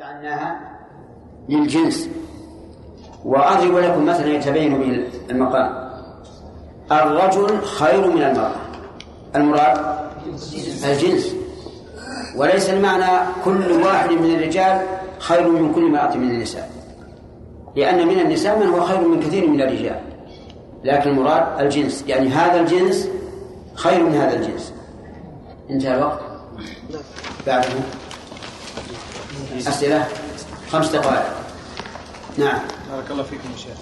جعلناها للجنس. وأضرب لكم مثلا يتبين به المقام. الرجل خير من المرأة. المراد الجنس. وليس المعنى كل واحد من الرجال خير من كل امرأة من النساء. لأن من النساء من هو خير من كثير من الرجال. لكن المراد الجنس. يعني هذا الجنس خير من هذا الجنس. انتهى الوقت. بعده. أسئلة؟ خمس دقائق. نعم. بارك الله فيكم يا شيخ.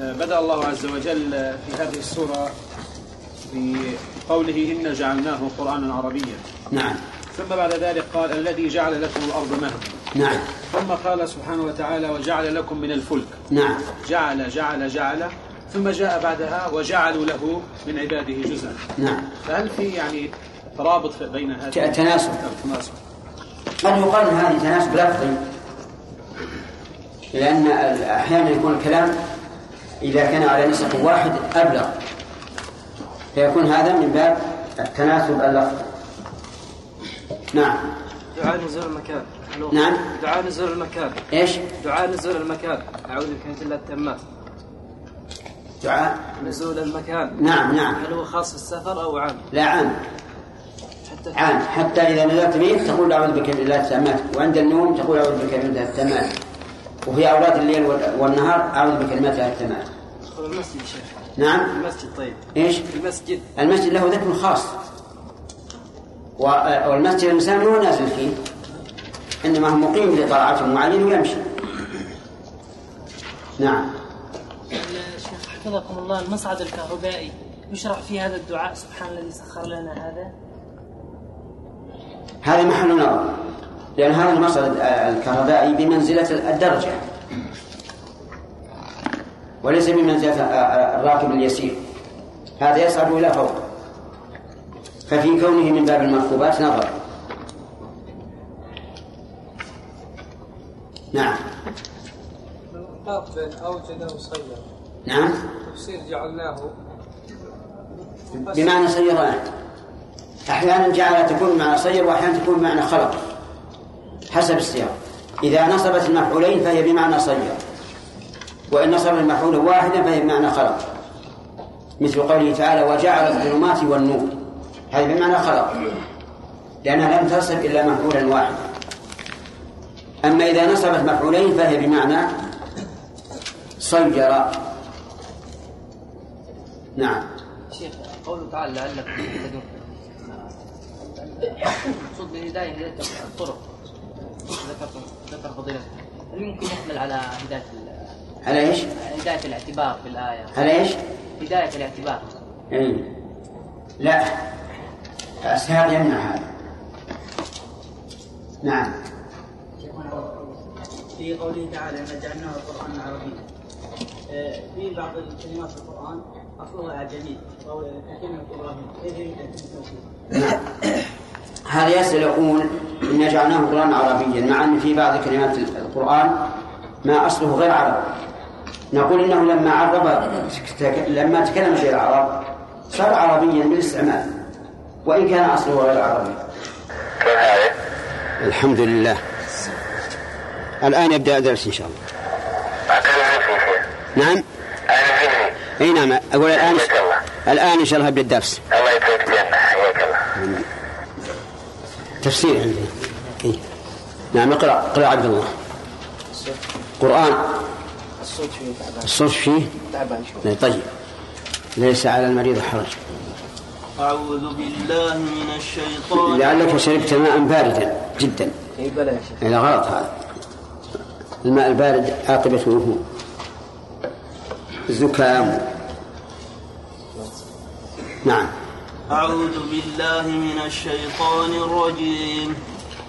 آه، بدأ الله عز وجل في هذه السورة بقوله إنا جعلناه قرآنا عربيا. نعم. ثم بعد ذلك قال الذي جعل لكم الأرض مهدا. نعم. ثم قال سبحانه وتعالى وجعل لكم من الفلك. نعم. جعل جعل جعل. ثم جاء بعدها وجعلوا له من عباده جزءا. نعم. فهل في يعني ترابط بين هذه؟ تناسب. تناسب. قد يقال إن هذه تناسب لفظي لأن أحيانا يكون الكلام إذا كان على نسق واحد أبلغ فيكون هذا من باب التناسب اللفظي. نعم. دعاء نزول المكان. نعم. دعاء نزول المكان. إيش؟ دعاء نزول المكان. أعوذ بكلمة الله التامات دعاء. نزول المكان. نعم نعم. هل هو خاص بالسفر أو عام؟ لا عام. عام حتى إذا نزلت به تقول أعوذ بكلمة الله التامات وعند النوم تقول أعوذ بكلمة الله التامات وفي أوراد الليل والنهار أعوذ بكلمات الله التامات ادخل المسجد شيخ. نعم؟ المسجد طيب. إيش؟ المسجد. المسجد له ذكر خاص. والمسجد الإنسان هو نازل فيه. إنما هو مقيم لطاعة معين ويمشي نعم. الشيخ حفظكم الله المصعد الكهربائي يشرع في هذا الدعاء. سبحان الذي سخر لنا هذا. هذا محل نظر. لأن هذا المصعد الكهربائي بمنزلة الدرجة. وليس بمنزلة الراكب اليسير. هذا يصعد إلى فوق. ففي كونه من باب المركوبات نظر. نعم. أوجد وصير نعم. تفسير جعلناه. بمعنى سيران أحيانا جعل تكون بمعنى صير وأحيانا تكون بمعنى خلق حسب السياق. إذا نصبت المفعولين فهي بمعنى صير. وإن نصب المفعول واحدا فهي بمعنى خلق. مثل قوله تعالى وجعل الظلمات والنور. هذه بمعنى خلق. لأنها لم تصب إلا مفعولا واحدا. أما إذا نصبت مفعولين فهي بمعنى صير. نعم. شيخ قوله تعالى لعلكم تهتدون. المقصود بالهداية هداية الطرق ذكرتم ذكر فضيلة. هل يمكن يحمل على هداية ال- على إيش؟ هداية الاعتبار في الآية؟ على إيش؟ هداية الاعتبار. إيه. لا. السياق يمنع هذا. نعم. في قوله تعالى إنا جعلناه قرآنا عربيا. آه، في بعض الكلمات في القرآن أصلها أعجمي وهو كلمة إبراهيم. كيف يمكن أن نعم. هذا يسأل يقول إن جعلناه قرآنا عربيا مع أن في بعض كلمات القرآن ما أصله غير عربي نقول إنه لما عرب لما تكلم به العرب صار عربيا بالاستعمال وإن كان أصله غير عربي؟ الحمد لله. الآن يبدأ الدرس إن شاء الله. نعم؟ أنا فيني أي نعم. أقول الآن الآن إن شاء الله يبدأ الدرس الله يكرمك الجنة حياك الله تفسير عندنا إيه؟ نعم اقرأ اقرأ عبد الله. قرآن. الصوت فيه تعبان الصوت فيه تعبان شوي طيب. ليس على المريض حرج. أعوذ بالله من الشيطان. لعلك شربت ماء باردا جدا. اي شيخ إلى غلط هذا. الماء البارد عاقبته زكام نعم. أعوذ بالله من الشيطان الرجيم.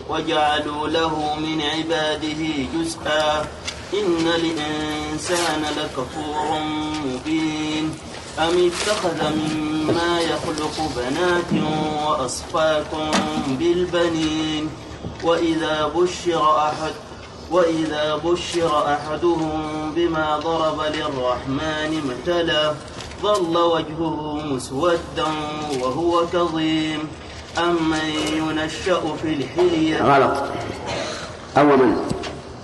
وجعلوا له من عباده جزءا. إن الإنسان لكفور مبين. أم اتخذ مما يخلق بنات وأصفاكم بالبنين؟ وإذا بشر أحد وإذا بشر أحدهم بما ضرب للرحمن مثلا ظل وجهه مسودا وهو كظيم. أمن ينشأ في الحلية. غلط. أو من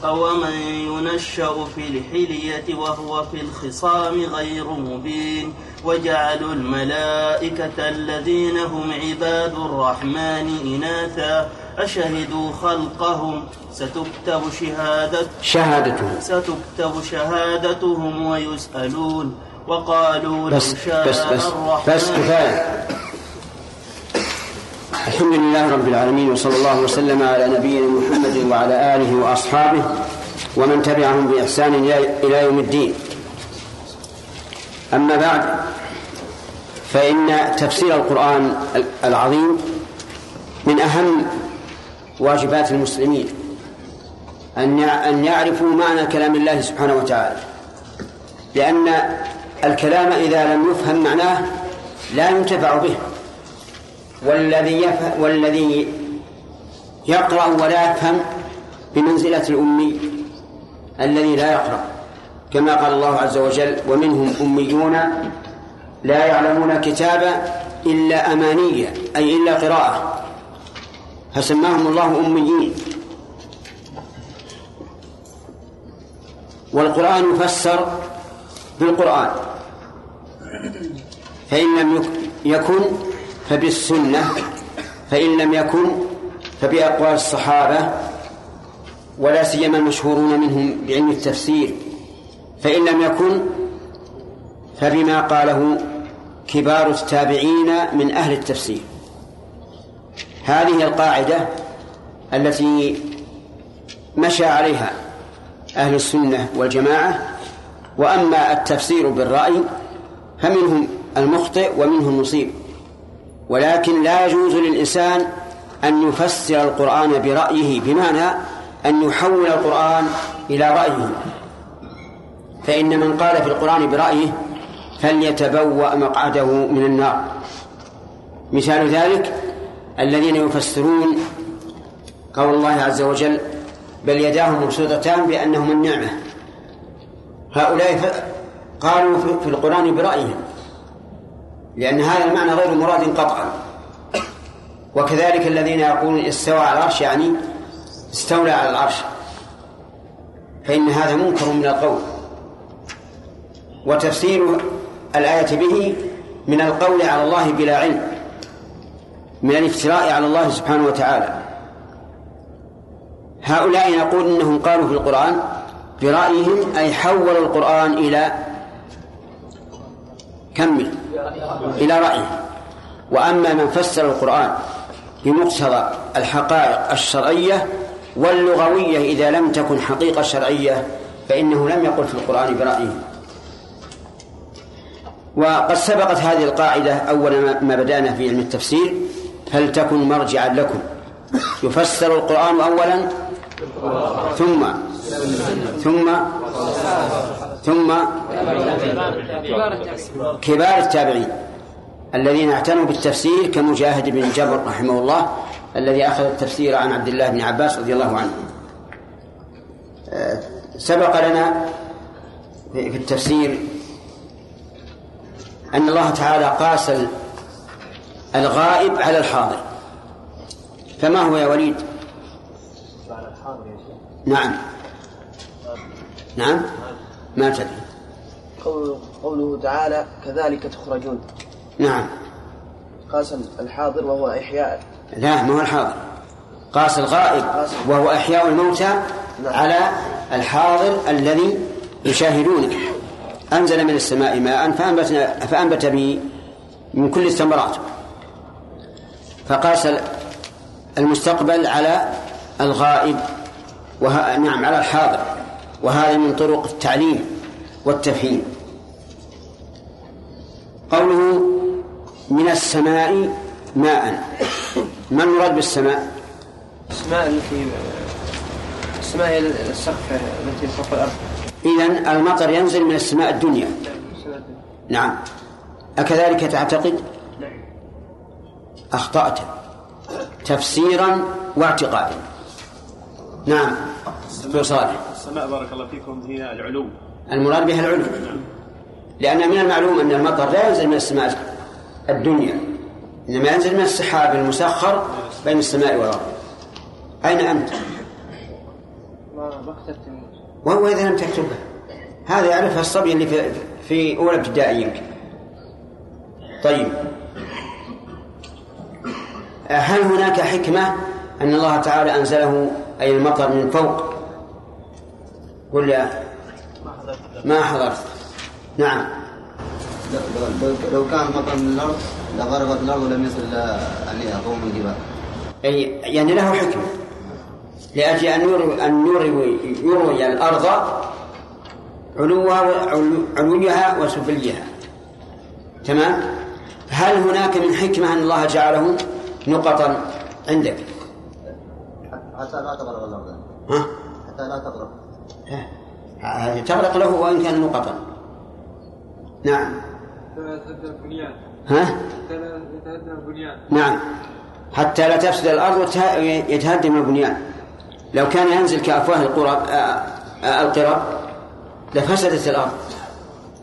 أو من ينشأ في الحلية وهو في الخصام غير مبين. وجعلوا الملائكة الذين هم عباد الرحمن إناثا. أشهدوا خلقهم. ستكتب شهادة شهادته ستكتب شهادتهم ويسألون. وقالوا لو بس شاء بس بس بس كفاية. الحمد لله رب العالمين وصلى الله وسلم على نبينا محمد وعلى آله وأصحابه ومن تبعهم بإحسان إلى- يوم الدين. أما بعد فإن تفسير القرآن العظيم من أهم واجبات المسلمين أن أن يعرفوا معنى كلام الله سبحانه وتعالى. لأن الكلام إذا لم يفهم معناه لا ينتفع به. والذي يفهم والذي يقرأ ولا يفهم بمنزلة الأمي الذي لا يقرأ. كما قال الله عز وجل ومنهم أميون لا يعلمون كتابا إلا أمانية أي إلا قراءة. فسماهم الله أميين. والقرآن يفسر بالقرآن. فإن لم يك- يكن فبالسنة فإن لم يكن فبأقوال الصحابة ولا سيما المشهورون منهم بعلم التفسير فإن لم يكن فبما قاله كبار التابعين من أهل التفسير. هذه القاعدة التي مشى عليها أهل السنة والجماعة وأما التفسير بالرأي فمنهم المخطئ ومنهم المصيب. ولكن لا يجوز للإنسان أن يفسر القرآن برأيه بمعنى أن يحول القرآن إلى رأيه. فإن من قال في القرآن برأيه فليتبوأ مقعده من النار. مثال ذلك الذين يفسرون قول الله عز وجل بل يداه مبسوطتان بأنهما النعمة. هؤلاء قالوا في- القرآن برأيهم لأن هذا المعنى غير مراد قطعا. وكذلك الذين يقولون استوى على العرش يعني استولى على العرش. فإن هذا منكر من القول. وتفسير الآية به من القول على الله بلا علم من الافتراء على الله سبحانه وتعالى. هؤلاء نقول إنهم قالوا في القرآن برأيهم أي حولوا القرآن إلى كمل إلى رأيه. وأما من فسر القرآن بمقتضى الحقائق الشرعية واللغوية إذا لم تكن حقيقة شرعية فإنه لم يقل في القرآن برأيه. وقد سبقت هذه القاعدة أول ما- بدأنا في علم التفسير فلتكن مرجعا لكم؟ يفسر القرآن أولا ثم ثم ثم كبار التابعين الذين اعتنوا بالتفسير كمجاهد بن جبر رحمه الله الذي أخذ التفسير عن عبد الله بن عباس رضي الله عنه. سبق لنا في التفسير أن الله تعالى قاس ال- الغائب على الحاضر. فما هو يا وليد؟ نعم. نعم. ما تدري. قول- قوله تعالى كذلك تخرجون. نعم. قاس الحاضر وهو إحياء. لا ما هو الحاضر. قاس الغائب وهو إحياء الموتى على الحاضر الذي يشاهدونه. أنزل من السماء ماء فأنبتنا فأنبت به من كل الثمرات. فقاس المستقبل على الغائب. وه... نعم على الحاضر. وهذا من طرق التعليم والتفهيم. قوله من السماء ماء. ما المراد بالسماء؟ السماء التي السماء هي السقف التي فوق الأرض. إذن المطر ينزل من السماء الدنيا. نعم أكذلك تعتقد؟ أخطأت. تفسيرا واعتقادا. نعم. دكتور صالح. السماء بارك الله فيكم هي العلو. المراد بها العلو. لأن من المعلوم أن المطر لا ينزل من السماء الدنيا إنما ينزل من السحاب المسخر بين السماء والأرض. أين أنت؟ ما وهو إذا لم تكتبها. هذا يعرفها الصبي اللي في, في أولى ابتدائي يمكن. طيب. هل هناك حكمة أن الله تعالى أنزله أي المطر من فوق. ولا ما حضرت. نعم. لو, كان مطر من الأرض لغرقت الأرض ولم يصل عليها قوم الجبال أي يعني له حكمة لأجل أن يروي أن يروي يروي الأرض علوها علوها وسفليها. تمام؟ هل هناك من حكمة أن الله جعله نقطا عندك؟ حتى لا تغرق الأرض ها؟ حتى لا تغرق هذه تغرق له وإن كان نقطا نعم. يتهدم البنيان. ها؟ يتهدم البنيان. نعم. حتى لا تفسد الأرض ويتهدم البنيان. لو كان ينزل كأفواه القرى آه، آه، القرى لفسدت الأرض.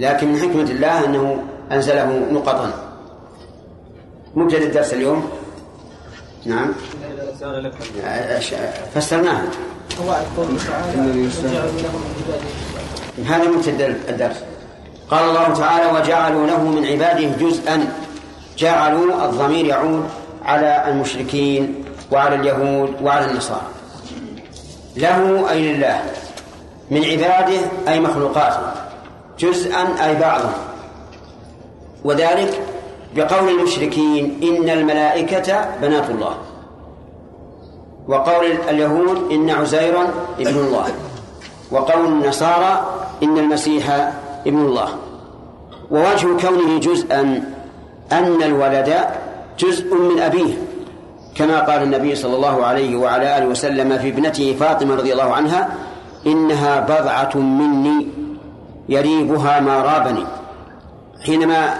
لكن من حكمة الله أنه أنزله نقطا مبتدأ الدرس اليوم. نعم. فسرناها قوله تعالى هذا مبتدأ الدرس. قال الله تعالى وجعلوا له من عباده جزءا. جعلوا الضمير يعود على المشركين وعلى اليهود وعلى النصارى. له أي لله. من عباده أي مخلوقاته. جزءا أي بعضا. وذلك بقول المشركين إن الملائكة بنات الله. وقول اليهود إن عزيرا ابن الله وقول النصارى إن المسيح ابن الله. ووجه كونه جزءا أن الولد جزء من أبيه كما قال النبي صلى الله عليه وعلى آله وسلم في ابنته فاطمة رضي الله عنها إنها بضعة مني يريبها ما رابني. حينما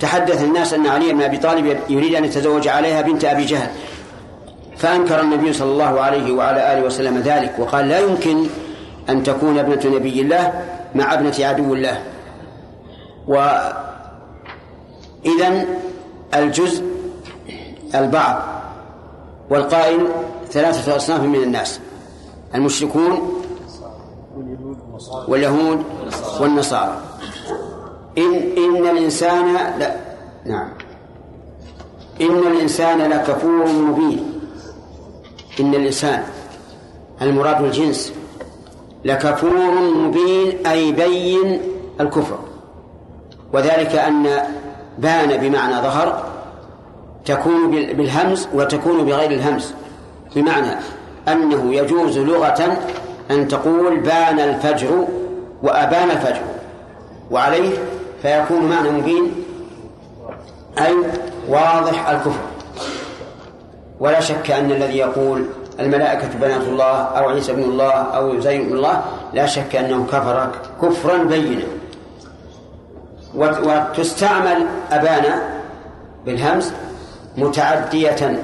تحدث الناس أن علي بن أبي طالب يريد أن يتزوج عليها بنت أبي جهل فأنكر النبي صلى الله عليه وعلى آله وسلم ذلك وقال لا يمكن أن تكون ابنة نبي الله مع ابنة عدو الله. وإذا الجزء البعض والقائل ثلاثة أصناف من الناس المشركون واليهود والنصارى. إن إن الإنسان لا نعم. إن الإنسان لكفور مبين. إن الإنسان المراد الجنس لكفور مبين أي بين الكفر. وذلك أن بان بمعنى ظهر تكون بالهمز وتكون بغير الهمز بمعنى أنه يجوز لغة أن تقول بان الفجر وأبان الفجر. وعليه فيكون معنى مبين أي واضح الكفر. ولا شك أن الذي يقول الملائكة بنات الله أو عيسى بن الله أو زين بن الله لا شك أنه كفر كفرا بينا. وتستعمل أبانا بالهمز متعدية.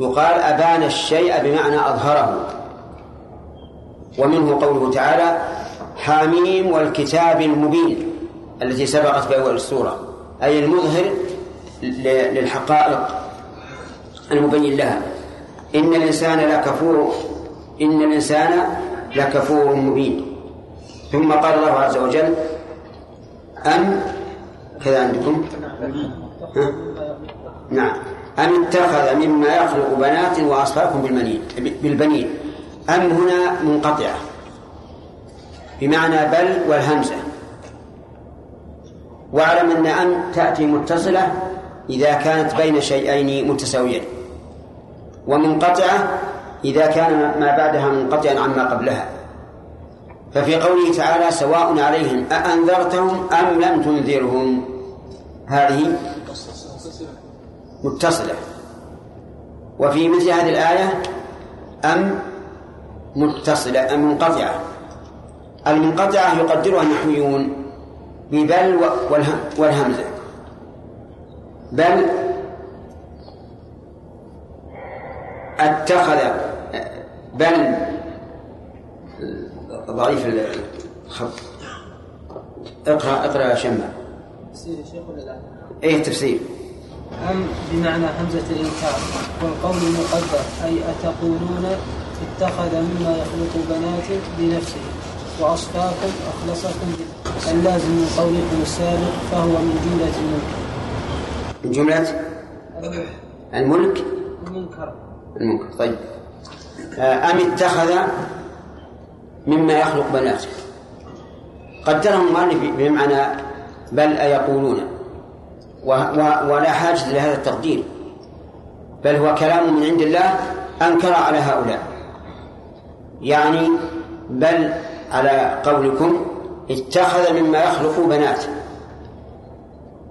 يقال أبان الشيء بمعنى أظهره. ومنه قوله تعالى حاميم والكتاب المبين التي سبقت في أول السورة أي المظهر للحقائق. المبين لها. إن الإنسان لكفور إن الإنسان لكفور مبين. ثم قال الله عز وجل أم كذا عندكم؟ ها؟ نعم. أم اتخذ مما يخلق بنات وأصفاكم بالبنين بالبنين. أم هنا منقطعة. بمعنى بل والهمزة. واعلم أن أم تأتي متصلة إذا كانت بين شيئين متساويين. ومنقطعة إذا كان ما بعدها منقطعا عما قبلها. ففي قوله تعالى سواء عليهم أأنذرتهم أم لم تنذرهم. هذه متصلة. وفي مثل هذه الآية أم متصلة أم منقطعة. المنقطعة يقدرها النحويون ببل والهمزة. بل أتخذ بل ضعيف الخط اقرأ اقرأ يا شمع. تفسير يا شيخ ولا لا؟ إيه التفسير أم بمعنى همزة الإنكار. والقول المقدر أي أتقولون اتخذ مما يخلق بنات لنفسه. وأصفاكم أخلصكم اللازم من قولكم السابق فهو من جملة الملك. من جملة؟ الملك؟ المنكر. المنكر طيب. آه، أم اتخذ مما يخلق بناته قدره المؤلف بمعنى بل أيقولون. ولا حاجة لهذا التقدير. بل هو كلام من عند الله أنكر على هؤلاء. يعني بل على قولكم اتخذ مما يخلق بنات.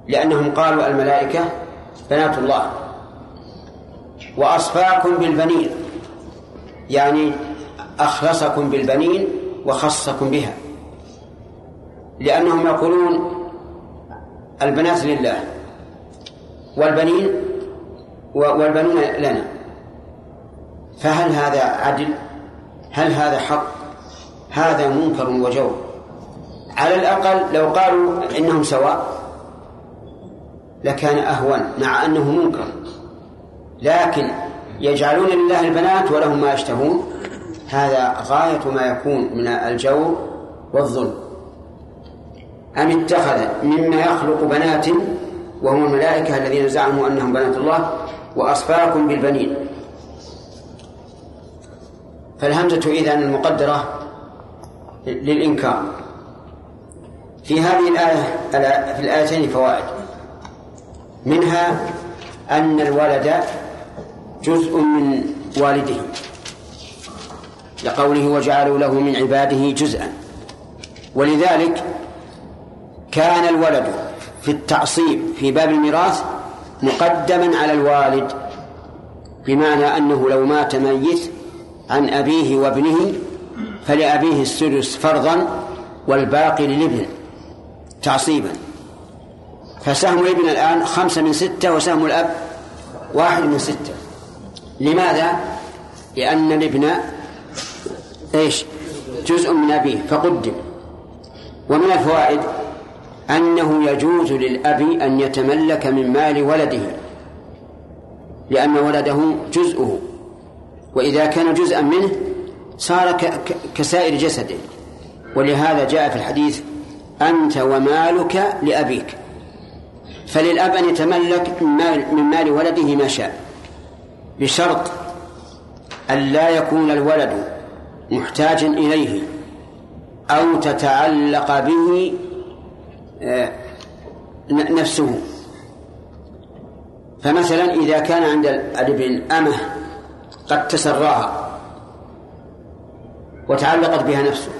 لأنهم قالوا الملائكة بنات الله. وأصفاكم بالبنين. يعني أخلصكم بالبنين وخصكم بها. لأنهم يقولون البنات لله والبنين والبنون لنا. فهل هذا عدل؟ هل هذا حق؟ هذا منكر وجور. على الأقل لو قالوا إنهم سواء لكان أهون مع أنه منكر. لكن يجعلون لله البنات ولهم ما يشتهون. هذا غاية ما يكون من الجور والظلم. أم اتخذ مما يخلق بنات وهم الملائكة الذين زعموا أنهم بنات الله وأصفاكم بالبنين. فالهمزة إذن المقدرة للإنكار. في هذه الآية في الآيتين فوائد. منها أن الولد جزء من والده. لقوله وجعلوا له من عباده جزءا. ولذلك كان الولد في التعصيب في باب الميراث مقدما على الوالد بمعنى أنه لو مات ميت عن أبيه وابنه فلأبيه السدس فرضا والباقي للابن تعصيبا. فسهم الابن الآن خمسة من ستة وسهم الأب واحد من ستة. لماذا؟ لأن الابن إيش؟ جزء من أبيه فقدم. ومن الفوائد أنه يجوز للأب أن يتملك من مال ولده لأن ولده جزءه. وإذا كان جزءا منه صار كسائر جسده. ولهذا جاء في الحديث أنت ومالك لأبيك. فللأب أن يتملك من مال ولده ما شاء. بشرط أن لا يكون الولد محتاجا إليه أو تتعلق به نفسه. فمثلا إذا كان عند الابن أمه قد تسراها وتعلقت بها نفسه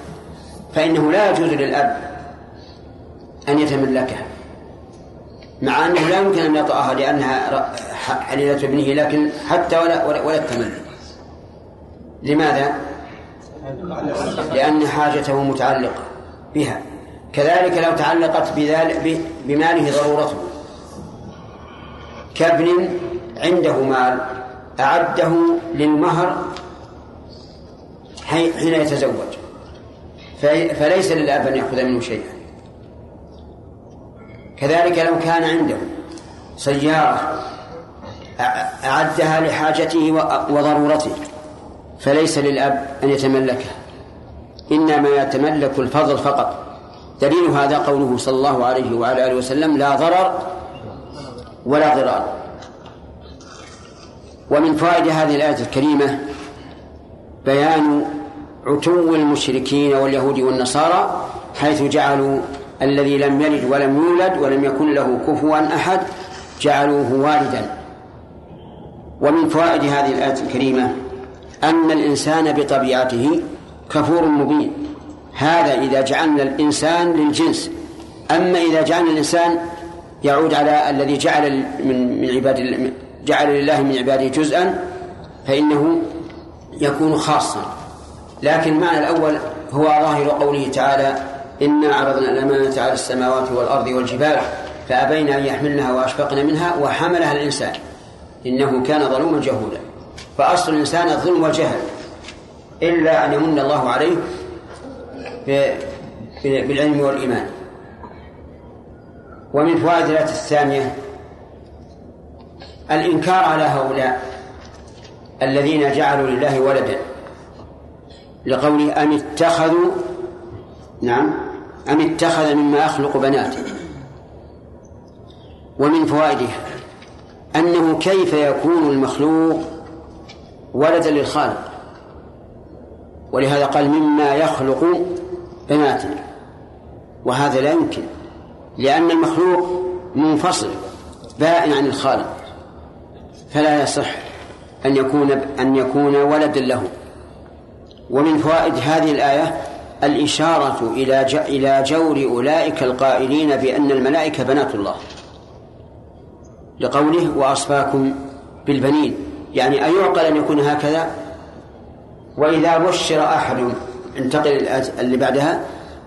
فإنه لا يجوز للأب أن يتملكها. مع أنه لا يمكن أن يطأها لأنها حليلة ابنه لكن حتى ولا ولا, ولا التملك لماذا؟ لأن حاجته متعلقة بها. كذلك لو تعلقت بذلك بماله ضرورته. كابن عنده مال أعده للمهر حين يتزوج. فليس للأب أن يأخذ منه شيئا. كذلك لو كان عنده سيارة أعدها لحاجته وضرورته فليس للأب أن يتملكها. إنما يتملك الفضل فقط. دليل هذا قوله صلى الله عليه وعلى آله وسلم لا ضرر ولا ضرار. ومن فوائد هذه الآية الكريمة بيان عتو المشركين واليهود والنصارى حيث جعلوا الذي لم يلد ولم يولد ولم يكن له كفوا أحد جعلوه والدا ومن فوائد هذه الآية الكريمة أن الإنسان بطبيعته كفور مبين. هذا إذا جعلنا الإنسان للجنس. أما إذا جعلنا الإنسان يعود على الذي جعل من من عباد جعل لله من عباده جزءا فإنه يكون خاصا. لكن المعنى الأول هو ظاهر قوله تعالى إنا عرضنا الأمانة على السماوات والأرض والجبال فأبين أن يحملنها وأشفقن منها وحملها الإنسان. إنه كان ظلوما جهولا. فأصل الإنسان الظلم والجهل. إلا أن يمن الله عليه بالعلم والإيمان. ومن فوائد الآية الثانية الإنكار على هؤلاء الذين جعلوا لله ولدا. لقوله أم اتخذوا نعم. أم اتخذ مما يخلق بنات ومن فوائده أنه كيف يكون المخلوق ولدا للخالق؟ ولهذا قال مما يخلق بنات وهذا لا يمكن لأن المخلوق منفصل بائن عن الخالق فلا يصح أن يكون أن يكون ولدا له. ومن فوائد هذه الآية الإشارة إلى إلى جور أولئك القائلين بأن الملائكة بنات الله. لقوله وأصفاكم بالبنين يعني أيعقل أن يكون هكذا؟ وإذا بشر أحد انتقل اللي بعدها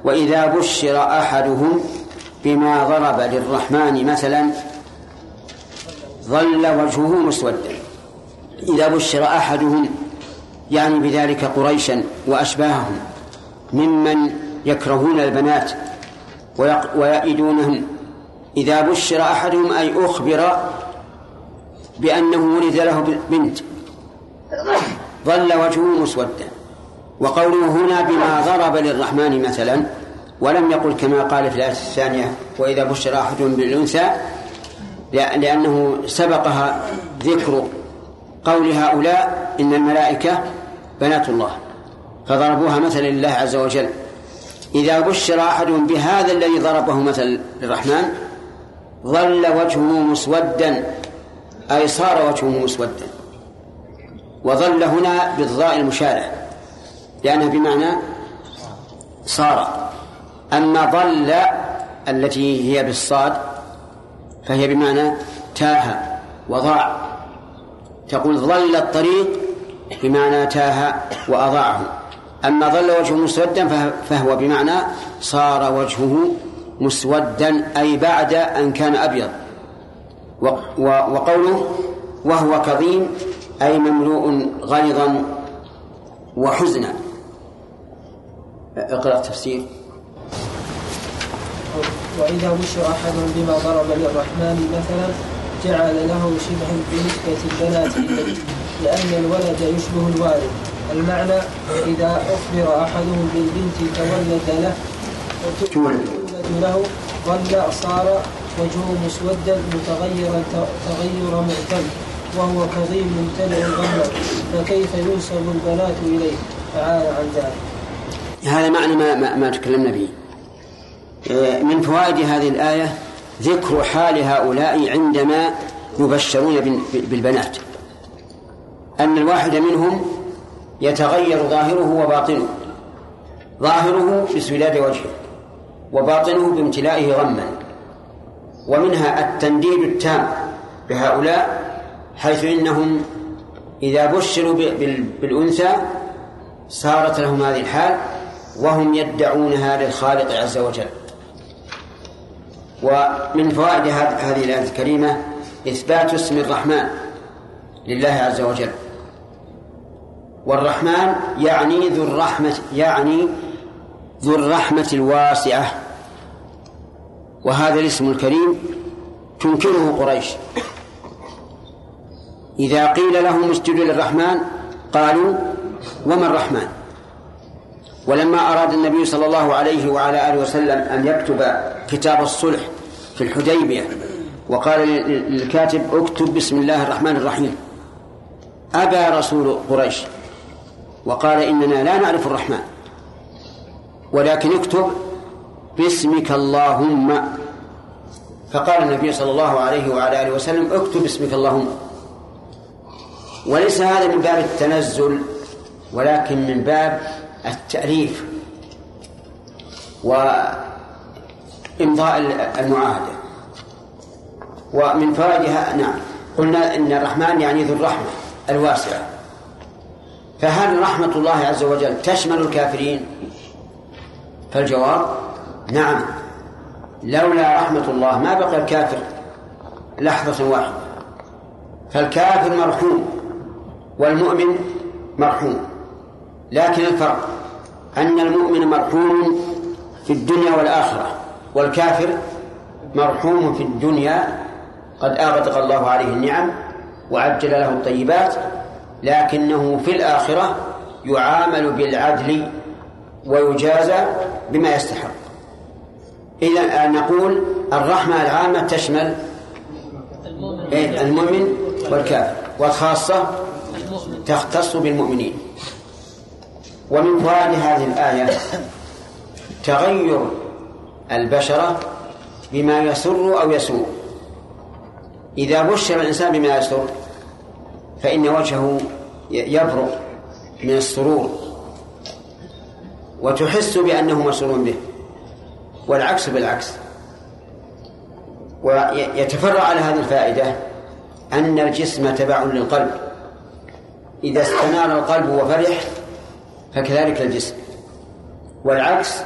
وإذا بشر أحدهم بما ضرب للرحمن مثلا ظل وجهه مسودا. إذا بشر أحدهم يعني بذلك قريشا وأشباههم ممن يكرهون البنات ويئدونهن إذا بشر أحدهم أي أخبر بأنه ولد له بنت ظل وجهه مسودا. وقوله هنا بما ضرب للرحمن مثلا ولم يقل كما قال في الآية الثانية وإذا بشر أحدهم بالأنثى لأنه سبقها ذكر قول هؤلاء إن الملائكة بنات الله. فضربوها مثلا لله عز وجل. إذا بشر أحدهم بهذا الذي ضربه مثل للرحمن ظل وجهه مسودا أي صار وجهه مسودا. وظل هنا بالضاء المشارع لأنها بمعنى صار. أما ظل التي هي بالصاد فهي بمعنى تاه وضاع. تقول ظل الطريق بمعنى تاه وأضاعه. أما ظل وجهه مسودا فهو بمعنى صار وجهه مسودا أي بعد أن كان أبيض. وقوله وهو كظيم أي مملوء غيظا وحزنا. اقرأ التفسير. وإذا بشر أحدهم بما ضرب للرحمن مثلا جعل له شبها بنسبة البنات لأن الولد يشبه الوالد. المعنى إذا أخبر أحدهم بالبنت تولد له تولد له ظل صار وجهه مسودا متغيرا تغير معتم وهو كظيم ممتلئ ظلا فكيف ينسب البنات إليه؟ تعالى عن ذلك. هذا معنى ما, ما, ما تكلمنا به. إيه، من فوائد هذه الآية ذكر حال هؤلاء عندما يبشرون بالبنات. أن الواحد منهم يتغير ظاهره وباطنه. ظاهره بسوداد وجهه وباطنه بامتلائه غما. ومنها التنديد التام بهؤلاء حيث إنهم إذا بشروا بالأنثى صارت لهم هذه الحال وهم يدعونها للخالق عز وجل. ومن فوائد هذه الآية الكريمة إثبات اسم الرحمن لله عز وجل. والرحمن يعني ذو الرحمة يعني ذو الرحمة الواسعة. وهذا الاسم الكريم تنكره قريش. إذا قيل لهم اسجدوا للرحمن قالوا وما الرحمن؟ ولما أراد النبي صلى الله عليه وعلى آله وسلم أن يكتب كتاب الصلح في الحديبية وقال للكاتب اكتب بسم الله الرحمن الرحيم. أبى رسول قريش. وقال إننا لا نعرف الرحمن. ولكن اكتب باسمك اللهم. فقال النبي صلى الله عليه وعلى آله وسلم اكتب باسمك اللهم. وليس هذا من باب التنزل ولكن من باب التأليف وإمضاء المعاهدة. ومن فوائدها نعم قلنا إن الرحمن يعني ذو الرحمة الواسعة. فهل رحمة الله عز وجل تشمل الكافرين؟ فالجواب نعم. لولا رحمة الله ما بقى الكافر لحظة واحدة. فالكافر مرحوم والمؤمن مرحوم. لكن الفرق أن المؤمن مرحوم في الدنيا والآخرة والكافر مرحوم في الدنيا. قد أغدق الله عليه النعم وعجل له الطيبات. لكنه في الآخرة يعامل بالعدل ويجازى بما يستحق. إذا نقول الرحمة العامة تشمل إيه؟ المؤمن والكافر والخاصة تختص بالمؤمنين. ومن فوائد هذه الآية تغير البشرة بما يسر أو يسوء. إذا بشر الإنسان بما يسر فإن وجهه يبرق من السرور وتحس بأنه مسرور به والعكس بالعكس. ويتفرع على هذه الفائدة أن الجسم تبع للقلب. إذا استنار القلب وفرح فكذلك الجسم. والعكس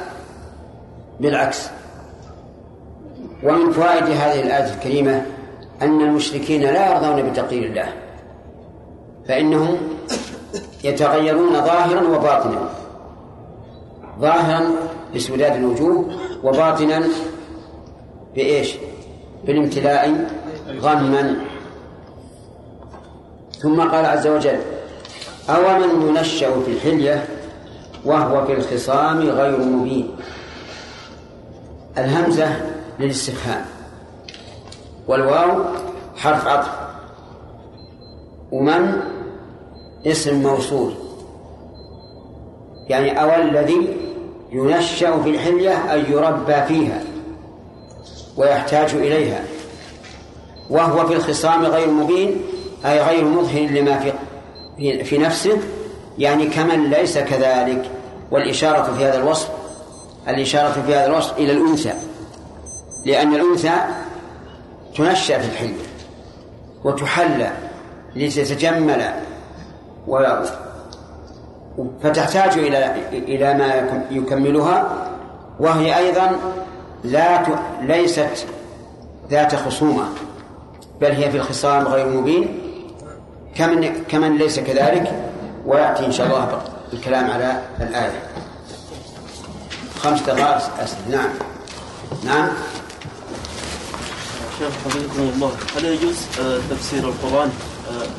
بالعكس. ومن فوائد هذه الآية الكريمة أن المشركين لا يرضون بتقدير الله. فإنهم يتغيرون ظاهرا وباطنا. ظاهرا بسوداد الوجوه وباطنا بإيش؟ بالامتلاء غما ثم قال عز وجل أو من ينشأ في الحلية وهو في الخصام غير مبين؟ الهمزة للاستفهام. والواو حرف عطف. ومن اسم موصول. يعني أو الذي ينشأ في الحلية أي يربى فيها ويحتاج إليها. وهو في الخصام غير مبين أي غير مظهر لما في في نفسه يعني كمن ليس كذلك. والإشارة في هذا الوصف الإشارة في هذا الوصف إلى الأنثى. لأن الأنثى تنشأ في الحلية وتحلى لتتجمل و فتحتاج إلى إلى ما يكملها. وهي أيضا لا ت... ليست ذات خصومة بل هي في الخصام غير مبين. كمن كمن ليس كذلك ويأتي إن شاء الله الكلام على الآية. خمس دقائق أسئلة. نعم. نعم. شيخ حفظكم الله. هل يجوز آه، تفسير القرآن؟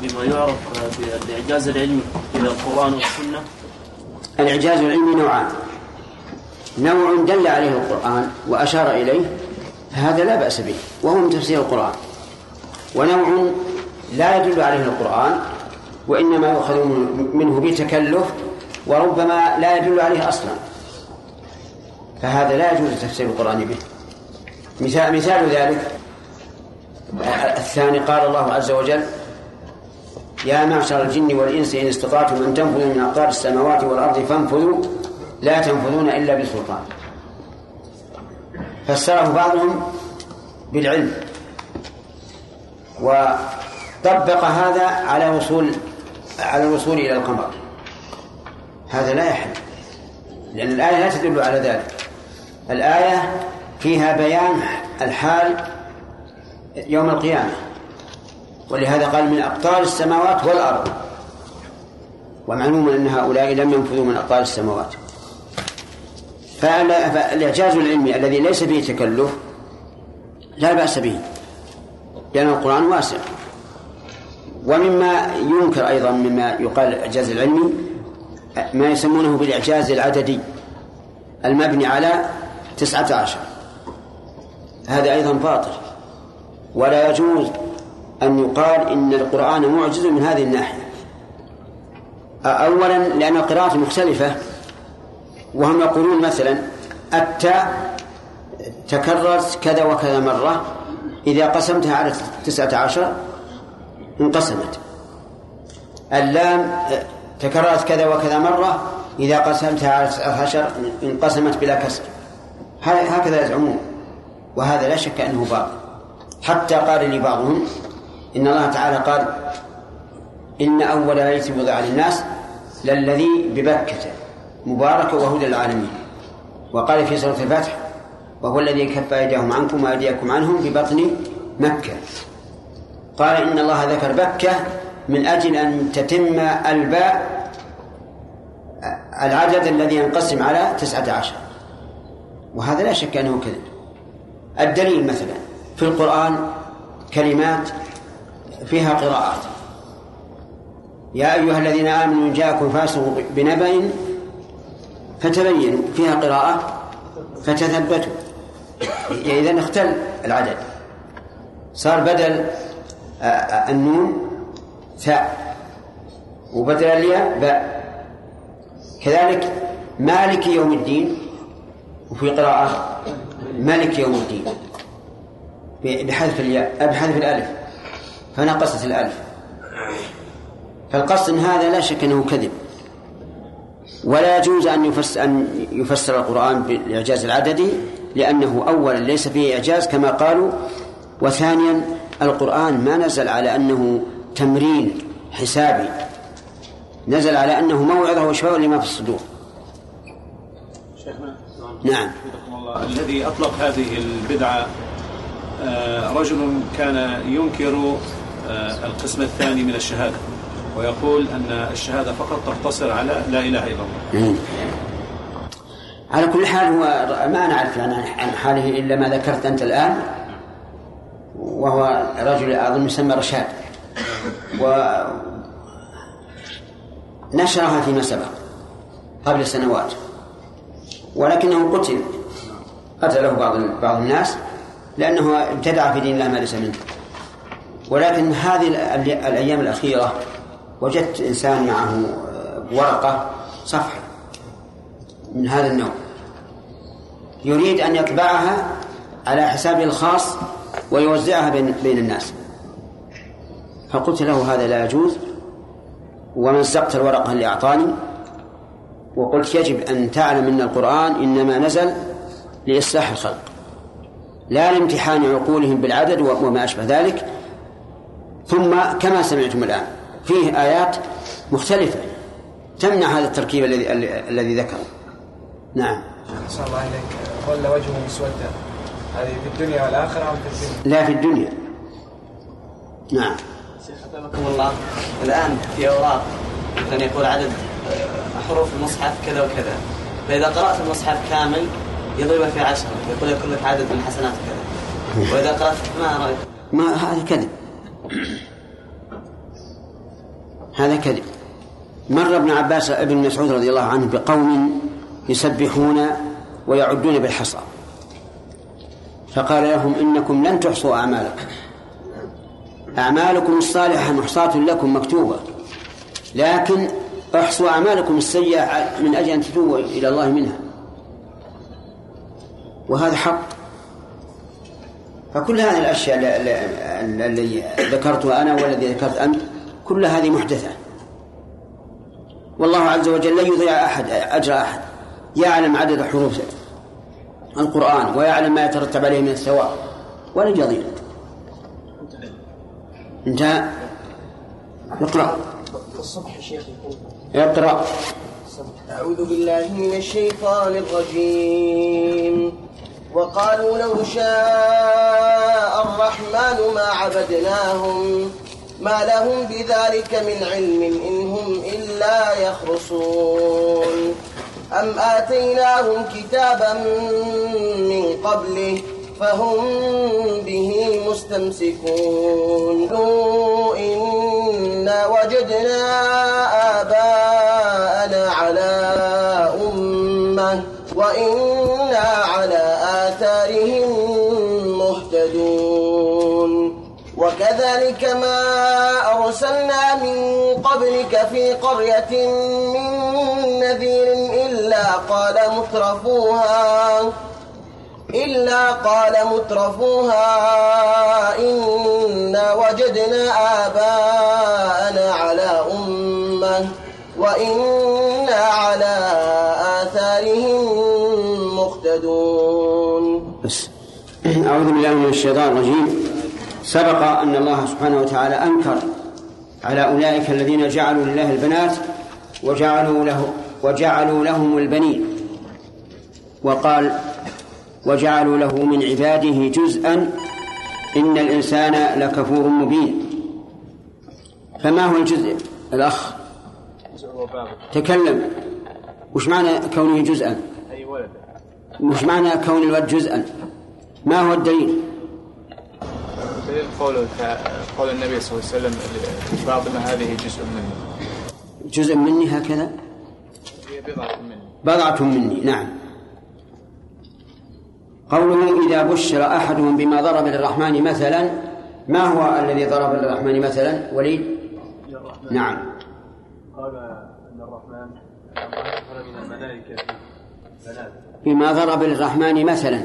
بما يعرف آه، بالإعجاز العلمي إلى القرآن والسنة؟ الإعجاز العلمي نوعان. نوع دل عليه القرآن وأشار إليه فهذا لا بأس به وهو من تفسير القرآن. ونوع لا يدل عليه القرآن وإنما يؤخذ منه بتكلف وربما لا يدل عليه أصلا. فهذا لا يجوز تفسير القرآن به. مثال مثال ذلك الثاني قال الله عز وجل يا معشر الجن والإنس إن استطعتم أن تنفذوا من أقطار السماوات والأرض فانفذوا لا تنفذون إلا بسلطان فسره بعضهم بالعلم. وطبق هذا على وصول على الوصول إلى القمر. هذا لا يحل لأن الآية لا تدل على ذلك. الآية فيها بيان الحال يوم القيامة. ولهذا قال من أقطار السماوات والأرض. ومعلوم أن هؤلاء لم ينفذوا من أقطار السماوات. فالإعجاز العلمي الذي ليس فيه تكلف لا بأس به لأن القرآن واسع. ومما ينكر أيضا مما يقال الإعجاز العلمي ما يسمونه بالإعجاز العددي المبني على تسعة عشر. هذا أيضا باطل ولا يجوز أن يقال إن القرآن معجز من هذه الناحية. أولا لأن القراءة مختلفة وهم يقولون مثلا التاء تكررت كذا وكذا مرة إذا قسمتها على تسعة عشر انقسمت. اللام تكررت كذا وكذا مرة إذا قسمتها على تسعة عشر انقسمت بلا كسر. هكذا يزعمون وهذا لا شك أنه باطل. حتى قال لي بعضهم إن الله تعالى قال إن أول بيت وضع للناس للذي ببكة مبارك وهدى للعالمين. وقال في سورة الفتح وهو الذي كف أيديهم عنكم وأيديكم عنهم ببطن مكة. قال إن الله ذكر بكة من أجل أن تتم الباء العدد الذي ينقسم على تسعة عشر. وهذا لا شك أنه كذب. الدليل مثلا في القرآن كلمات فيها قراءات. يا أيها الذين آمنوا إن جاءكم فاسق بنبأ فتبينوا فيها قراءة فتثبتوا. إذا اختل العدد. صار بدل النون ثاء وبدل الياء باء. كذلك مالك يوم الدين وفي قراءة ملك يوم الدين. بحذف الياء بحذف الألف. فنقصت الألف. فالقصد هذا لا شك أنه كذب. ولا يجوز أن يفسر, أن يفسر القرآن بالإعجاز العددي لأنه أولا ليس فيه إعجاز كما قالوا وثانيا القرآن ما نزل على أنه تمرين حسابي. نزل على أنه موعظة وشفاء لما في الصدور. شيخنا نعم. الله. الذي أطلق هذه البدعة آه، رجل كان ينكر القسم الثاني من الشهادة ويقول أن الشهادة فقط تقتصر على لا إله إلا الله. على كل حال هو ما نعرف عن حاله إلا ما ذكرت أنت الآن وهو رجل أظن يسمى رشاد. و نشرها فيما سبق قبل سنوات ولكنه قتل قتله بعض بعض الناس لأنه ابتدع في دين الله ما ليس منه. ولكن هذه الأيام الأخيرة وجدت إنسان معه ورقة صفحة من هذا النوع. يريد أن يطبعها على حسابه الخاص ويوزعها بين بين الناس. فقلت له هذا لا يجوز ومزقت الورقة اللي أعطاني وقلت يجب أن تعلم أن القرآن إنما نزل لإصلاح الخلق لا لامتحان عقولهم بالعدد وما أشبه ذلك ثم كما سمعتم الآن فيه آيات مختلفة تمنع هذا التركيب الذي الذي ذكره. نعم. صلى الله عليك ظل وجهه مسودا. هذه في الدنيا والآخرة أم في الدنيا؟ لا في الدنيا. نعم. شيخ الله. الآن في أوراق. مثلا يقول عدد حروف المصحف كذا وكذا. فإذا قرأت المصحف كامل يضرب في عشرة. يقول يكون لك عدد من الحسنات كذا. وإذا قرأت ما رأيك؟ ما هذا كذب. هذا كذب. مر ابن عباس ابن مسعود رضي الله عنه بقوم يسبحون ويعدون بالحصى. فقال لهم إنكم لن تحصوا أعمالكم. أعمالكم الصالحة محصاة لكم مكتوبة. لكن احصوا أعمالكم السيئة من أجل أن تتوبوا إلى الله منها. وهذا حق. فكل هذه الأشياء الذي ذكرتها أنا والذي ذكرت أنت كل هذه محدثة. والله عز وجل لا يضيع أحد أجر أحد. يعلم عدد حروف القرآن ويعلم ما يترتب عليه من الثواب. ولن يضيع انتهى؟ اقرأ. الصبح شيخ. اقرأ. أعوذ بالله من الشيطان الرجيم. وقالوا لو شاء الرحمن ما عبدناهم ما لهم بذلك من علم إن هم إلا يخرصون. أم آتيناهم كتابا من قبله فهم به مستمسكون. إنا وجدنا آباءنا على أمة وإنا وكذلك ما أرسلنا من قبلك في قرية من نذير إلا قال مترفوها إلا قال مترفوها إنا وجدنا آباءنا على أمة وإنا على آثارهم مقتدون أعوذ بالله من الشيطان الرجيم. سبق أن الله سبحانه وتعالى أنكر على أولئك الذين جعلوا لله البنات وجعلوا له وجعلوا لهم البنين. وقال وجعلوا له من عباده جزءا إن الإنسان لكفور مبين. فما هو الجزء؟ الأخ. تكلم. وش معنى كونه جزءا؟ أي ولد. وش معنى كون الولد جزءا؟ ما هو الدليل؟ دليل قوله قول النبي صلى الله عليه وسلم فاطمة هذه جزء مني. جزء مني هكذا؟ هي بضعة مني. بضعة مني نعم. قوله إذا بشر أحدهم بما ضرب للرحمن مثلا ما هو الذي ضرب للرحمن مثلا؟ وليد؟ نعم. قال إن الرحمن من الملائكة بنات. بما ضرب للرحمن مثلا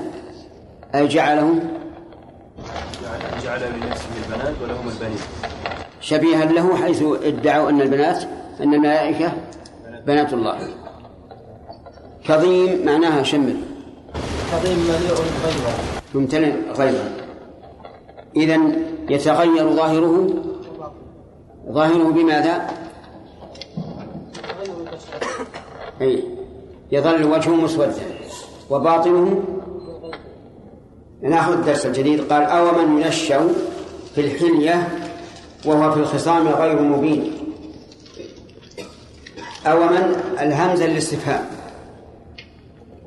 أي جعله جعل جعل لنفسه البنات ولهم البنين. شبيها له حيث ادعوا أن البنات أن الملائكة بنات الله. كظيم معناها شمر كظيم مليء غيظا ممتلئ غيظا إذا يتغير ظاهره. ظاهره بماذا؟ أي يظل وجهه مسودا وباطنه ناخذ الدرس الجديد قال أو من ينشأ في الحلية وهو في الخصام غير مبين. أو من الهمزة للاستفهام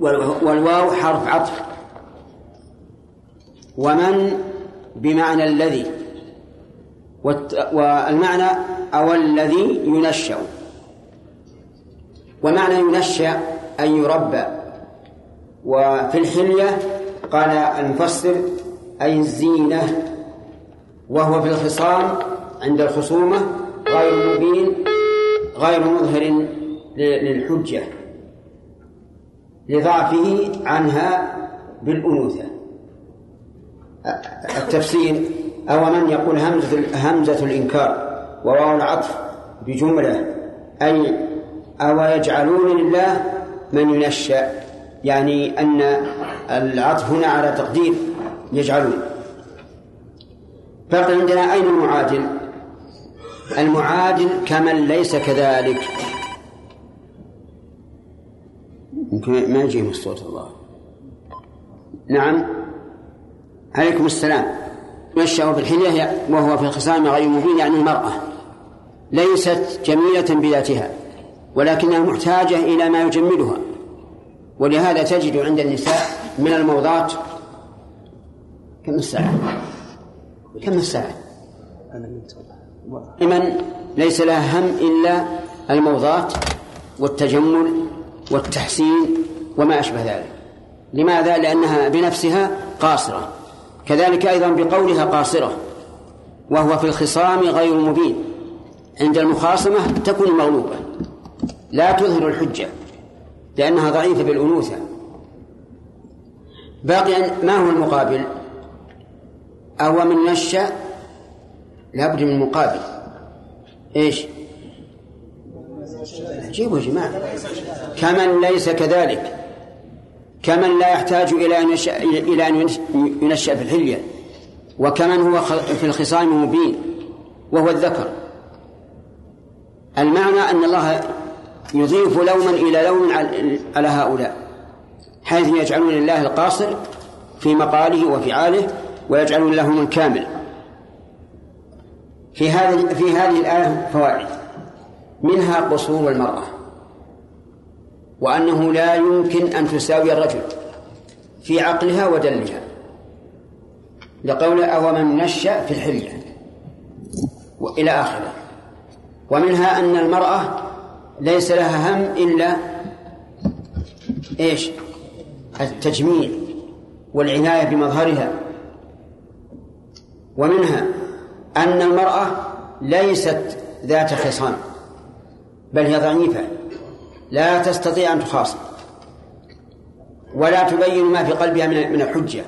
والواو حرف عطف. ومن بمعنى الذي. والمعنى أو الذي ينشأ. ومعنى ينشأ أن يربى. وفي الحلية قال المفسر أي الزينة وهو في الخصام عند الخصومة غير مبين غير مظهر للحجة لضعفه عنها بالأنوثة. التفسير أو من يقول همزة همزة الإنكار وواو العطف بجملة أي أو يجعلون لله من ينشأ يعني أن العطف هنا على تقدير يجعلون بقي عندنا أين المعادل؟ المعادل كمن ليس كذلك. يمكن ما يجيهم الصوت الله. نعم. عليكم السلام. ينشأ في الحلية وهو في الخصام غير مبين يعني المرأة. ليست جميلة بذاتها ولكنها محتاجة إلى ما يجملها. ولهذا تجد عند النساء من الموضات كم الساعة؟ كم الساعة؟ من ليس لها هم إلا الموضات والتجمل والتحسين وما أشبه ذلك لماذا؟ لأنها بنفسها قاصرة كذلك أيضا بقولها قاصرة وهو في الخصام غير مبين عند المخاصمة تكون مغلوبة لا تظهر الحجة لأنها ضعيفة بالأنوثة. باقي ما هو المقابل؟ أو من نشأ لابد من مقابل. إيش؟ جيبوا يا جماعة. كمن ليس كذلك. كمن لا يحتاج إلى أن إلى أن ينشأ في الحلية. وكمن هو في الخصام مبين وهو الذكر. المعنى أن الله يضيف لوما إلى لوم على هؤلاء حيث يجعلون لله القاصر في مقاله وفعاله ويجعلون له من كامل. في هذه في هذه الآية فوائد. منها قصور المرأة وأنه لا يمكن أن تساوي الرجل في عقلها ودلها لقول أو من نشأ في الحلية وإلى آخره. ومنها أن المرأة ليس لها هم إلا إيش؟ التجميل والعناية بمظهرها. ومنها أن المرأة ليست ذات خصام بل هي ضعيفة لا تستطيع أن تخاصم ولا تبين ما في قلبها من الحجة.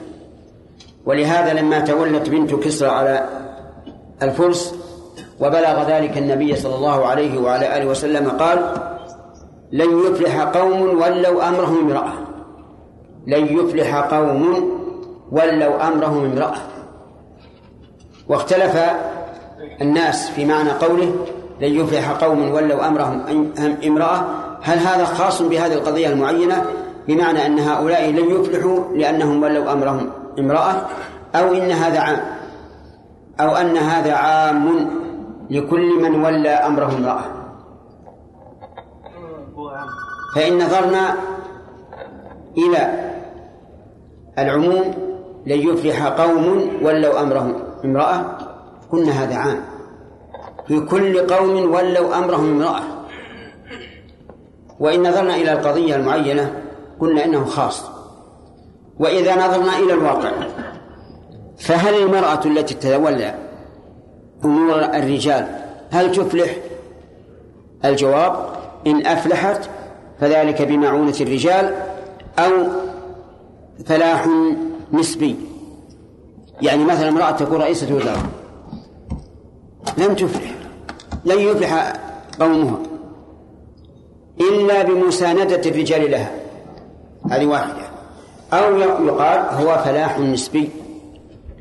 ولهذا لما تولت بنت كسرى على الفرس وبلغ ذلك النبي صلى الله عليه وعلى آله وسلم قال لن يفلح قوم ولوا أمرهم امرأة. لن يفلح قوم ولوا أمرهم امرأة. واختلف الناس في معنى قوله لن يفلح قوم ولوا أمرهم امرأة. هل هذا خاص بهذه القضية المعينة؟ بمعنى أن هؤلاء لن يفلحوا لأنهم ولوا أمرهم امرأة أو إن هذا عام أو أن هذا عام لكل من ولى أمره امرأة فإن نظرنا إلى العموم لن يفلح قوم ولوا أمرهم امرأة. قلنا هذا عام. في كل قوم ولوا أمرهم امرأة. وإن نظرنا إلى القضية المعينة قلنا إنه خاص. وإذا نظرنا إلى الواقع فهل المرأة التي تتولى أمور الرجال. هل تفلح؟ الجواب إن أفلحت فذلك بمعونة الرجال أو فلاح نسبي. يعني مثلا امرأة تكون رئيسة وزراء لم تفلح لن يفلح قومها إلا بمساندة الرجال لها. هذه واحدة. أو يقال هو فلاح نسبي.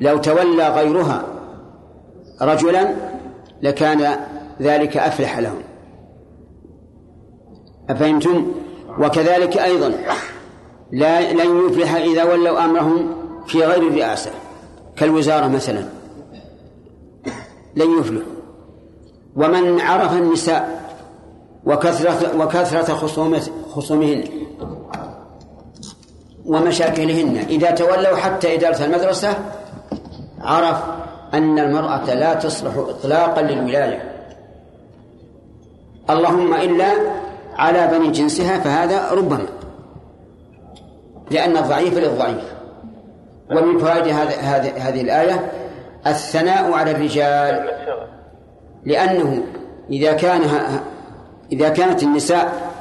لو تولى غيرها رجلا لكان ذلك أفلح لهم. أفهمتم؟ وكذلك أيضا لا لن يفلح إذا ولوا أمرهم في غير الرئاسة كالوزارة مثلا. لن يفلح ومن عرف النساء وكثرة وكثرة خصومهن ومشاكلهن إذا تولوا حتى إدارة المدرسة عرف أن المرأة لا تصلح إطلاقا للولاية. اللهم إلا على بني جنسها فهذا ربما لأن الضعيف للضعيف. ومن فوائد هذه الآية الثناء على الرجال لأنه إذا كان إذا كانت النساء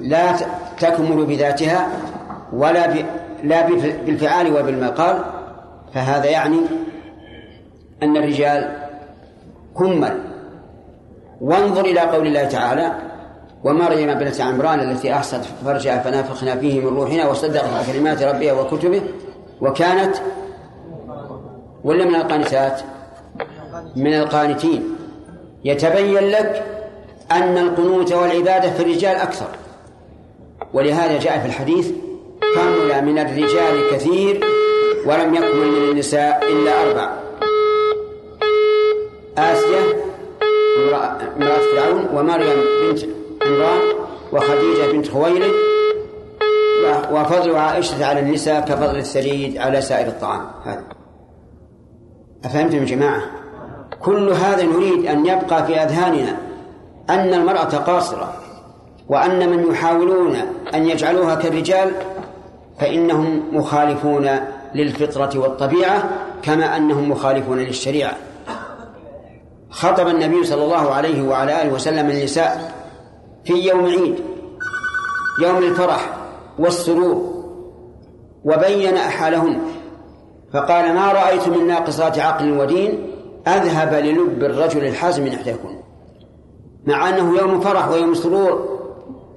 لا تكمل بذاتها ولا لا بالفعال وبالمقال فهذا يعني أن الرجال كمل وانظر إلى قول الله تعالى ومريم ابنة عمران التي أحصت فرجها فنافخنا فيه من روحنا وصدقت بكلمات ربها وكتبه وكانت ولا من القانتات؟ من القانتين. يتبين لك أن القنوت والعبادة في الرجال أكثر. ولهذا جاء في الحديث كمل من الرجال كثير ولم يكمل من النساء إلا أربع. آسيا امرأة فرعون ومريم بنت عمران وخديجة بنت خويلد وفضل عائشة على النساء كفضل الثريد على سائر الطعام. هذا. أفهمتم يا جماعة؟ كل هذا نريد أن يبقى في أذهاننا أن المرأة قاصرة وأن من يحاولون أن يجعلوها كالرجال فإنهم مخالفون للفطرة والطبيعة كما أنهم مخالفون للشريعة. خطب النبي صلى الله عليه وعلى آله وسلم النساء في يوم عيد يوم الفرح والسرور وبين أحالهن فقال ما رأيت من ناقصات عقل ودين أذهب للب الرجل الحازم من إحداكم مع أنه يوم فرح ويوم سرور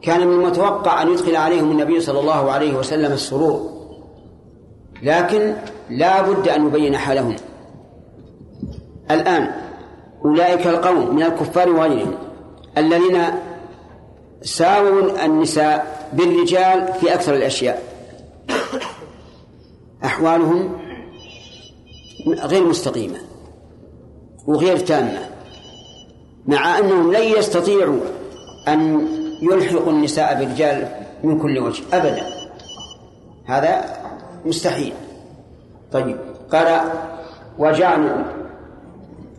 كان من المتوقع أن يدخل عليهم النبي صلى الله عليه وسلم السرور. لكن لا بد أن يبين حالهم. الآن أولئك القوم من الكفار وغيرهم الذين ساووا النساء بالرجال في أكثر الأشياء. أحوالهم غير مستقيمة وغير تامة مع أنهم لن يستطيعوا أن يلحقوا النساء بالرجال من كل وجه أبدا. هذا مستحيل. طيب قال وجعلوا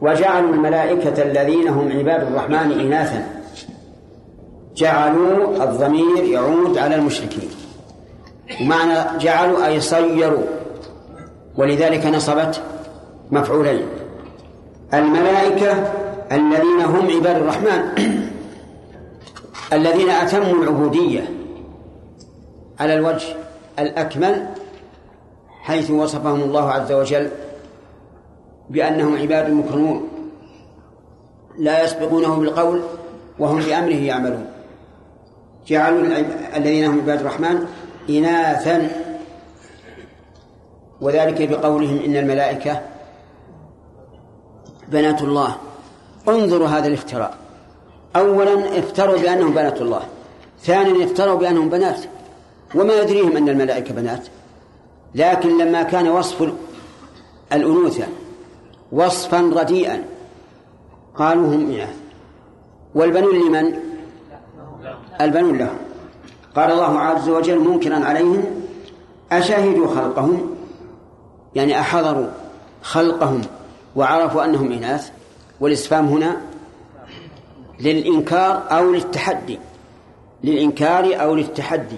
وجعلوا الملائكة الذين هم عباد الرحمن إناثا. جعلوا الضمير يعود على المشركين. ومعنى جعلوا أي صيروا. ولذلك نصبت مفعولين. الملائكة الذين هم عباد الرحمن الذين أتموا العبودية على الوجه الأكمل حيث وصفهم الله عز وجل بأنهم عباد مكرمون لا يسبقونه بالقول وهم بأمره يعملون. جعلوا الذين هم عباد الرحمن إناثا. وذلك بقولهم إن الملائكة بنات الله. انظروا هذا الافتراء. أولا افتروا بأنهم بنات الله ثانيا افتروا بأنهم بنات. وما يدريهم أن الملائكة بنات. لكن لما كان وصف الأنوثة وصفا رديئا. قالوا هم إناث والبنون لمن؟ البنون لهم. قال الله عز وجل منكرا عليهم أشهدوا خلقهم؟ يعني أحضروا خلقهم وعرفوا أنهم إناث. والاستفهام هنا للإنكار أو للتحدي. للإنكار أو للتحدي.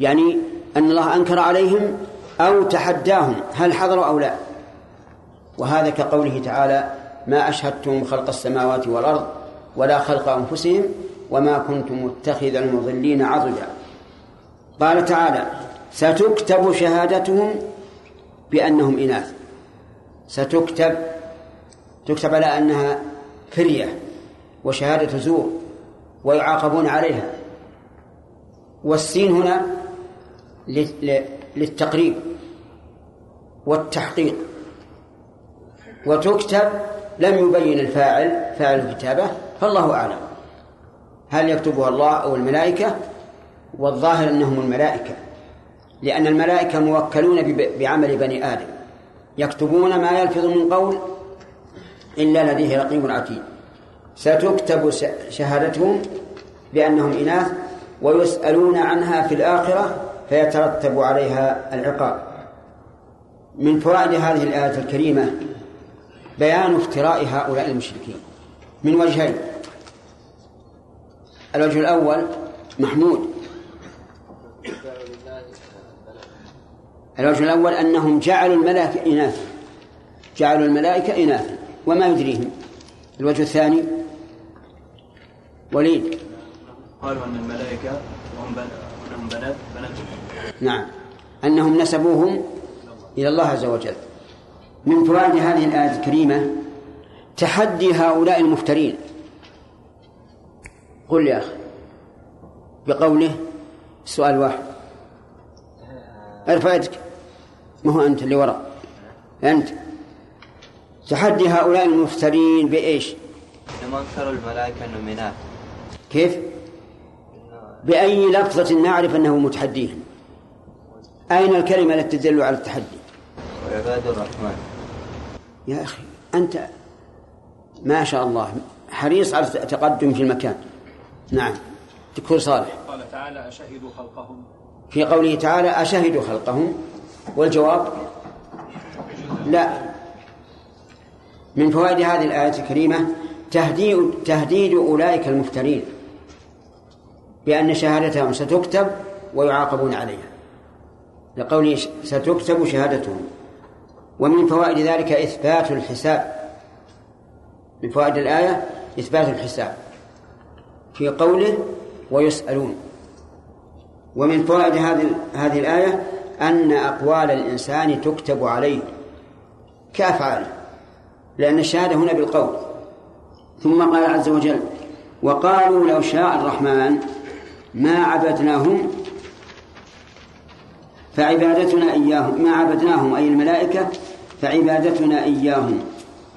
يعني أن الله أنكر عليهم أو تحداهم هل حضروا أو لا؟ وهذا كقوله تعالى ما أشهدتم خلق السماوات والأرض ولا خلق أنفسهم وما كنتم متخذ المضلين عضدا. قال تعالى ستكتب شهادتهم بأنهم إناث. ستكتب تكتب على أنها فرية وشهادة زور ويعاقبون عليها. والسين هنا للتقريب والتحقيق. وتكتب لم يبين الفاعل فاعل الكتابة فالله أعلم. هل يكتبها الله أو الملائكة؟ والظاهر أنهم الملائكة لأن الملائكة موكلون بعمل بني آدم. يكتبون ما يلفظ من قول إلا لديه رقيب عتيد. ستكتب شهادتهم بأنهم إناث ويسألون عنها في الآخرة فيترتب عليها العقاب. من فوائد هذه الآية الكريمة بيان افتراء هؤلاء المشركين. من وجهين. الوجه الأول محمود. الوجه الأول أنهم جعلوا الملائكة إناثا. جعلوا الملائكة إناثا. وما يدريهم. الوجه الثاني وليد. قالوا أن الملائكة هم بنات بنات. نعم. أنهم نسبوهم إلى الله عز وجل. من فوائد هذه الآية الكريمة تحدي هؤلاء المفترين. قل يا أخي بقوله سؤال واحد. ارفع يدك ما هو أنت اللي وراء. أنت. تحدي هؤلاء المفترين بإيش؟ لما أكثر الملائكة أنهم كيف؟ بأي لفظة نعرف أنه متحديهم. أين الكلمة التي تدل على التحدي؟ وعباد الرحمن. يا أخي أنت ما شاء الله حريص على التقدم في المكان. نعم دكتور صالح. قال تعالى أشهدوا خلقهم. في قوله تعالى أشهدوا خلقهم. والجواب لا. من فوائد هذه الآية الكريمة تهديد تهديد أولئك المفترين بأن شهادتهم ستكتب ويعاقبون عليها. لقوله ستكتب شهادتهم. ومن فوائد ذلك إثبات الحساب. من فوائد الآية إثبات الحساب في قوله ويسألون. ومن فوائد هذه هذه الآية أن أقوال الإنسان تكتب عليه كأفعاله لأن الشهادة هنا بالقول. ثم قال عز وجل وقالوا لو شاء الرحمن ما عبدناهم فعبادتنا إياهم ما عبدناهم أي الملائكة فعبادتنا إياهم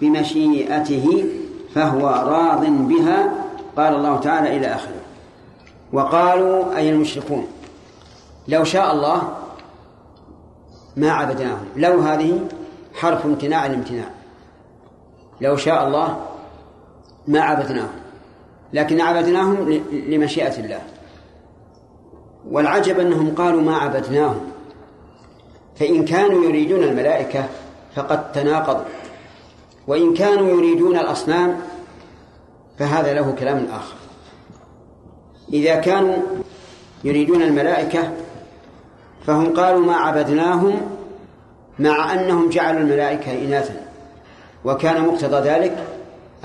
بمشيئته فهو راض بها قال الله تعالى إلى آخره. وقالوا أي المشركون لو شاء الله ما عبدناهم. لو هذه حرف امتناع الامتناع. لو شاء الله ما عبدناهم. لكن عبدناهم لمشيئة الله. والعجب أنهم قالوا ما عبدناهم. فإن كانوا يريدون الملائكة فقد تناقضوا. وإن كانوا يريدون الأصنام فهذا له كلام آخر. إذا كانوا يريدون الملائكة فهم قالوا ما عبدناهم مع أنهم جعلوا الملائكة إناثا. وكان مقتضى ذلك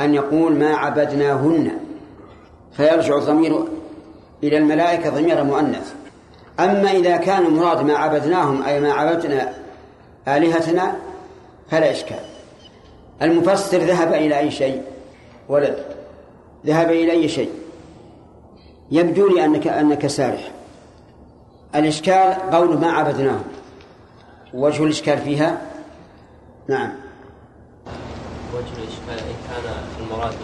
أن يقول ما عبدناهن. فيرجع الضمير إلى الملائكة ضمير مؤنث أما إذا كان المراد ما عبدناهم أي ما عبدنا آلهتنا فلا إشكال. المفسر ذهب إلى أي شيء؟ ولد. ذهب إلى أي شيء؟ يبدو لي أنك أنك سارح. الإشكال قول ما عبدناهم. وجه الإشكال فيها؟ نعم. وجه الإشكال إن كان المراد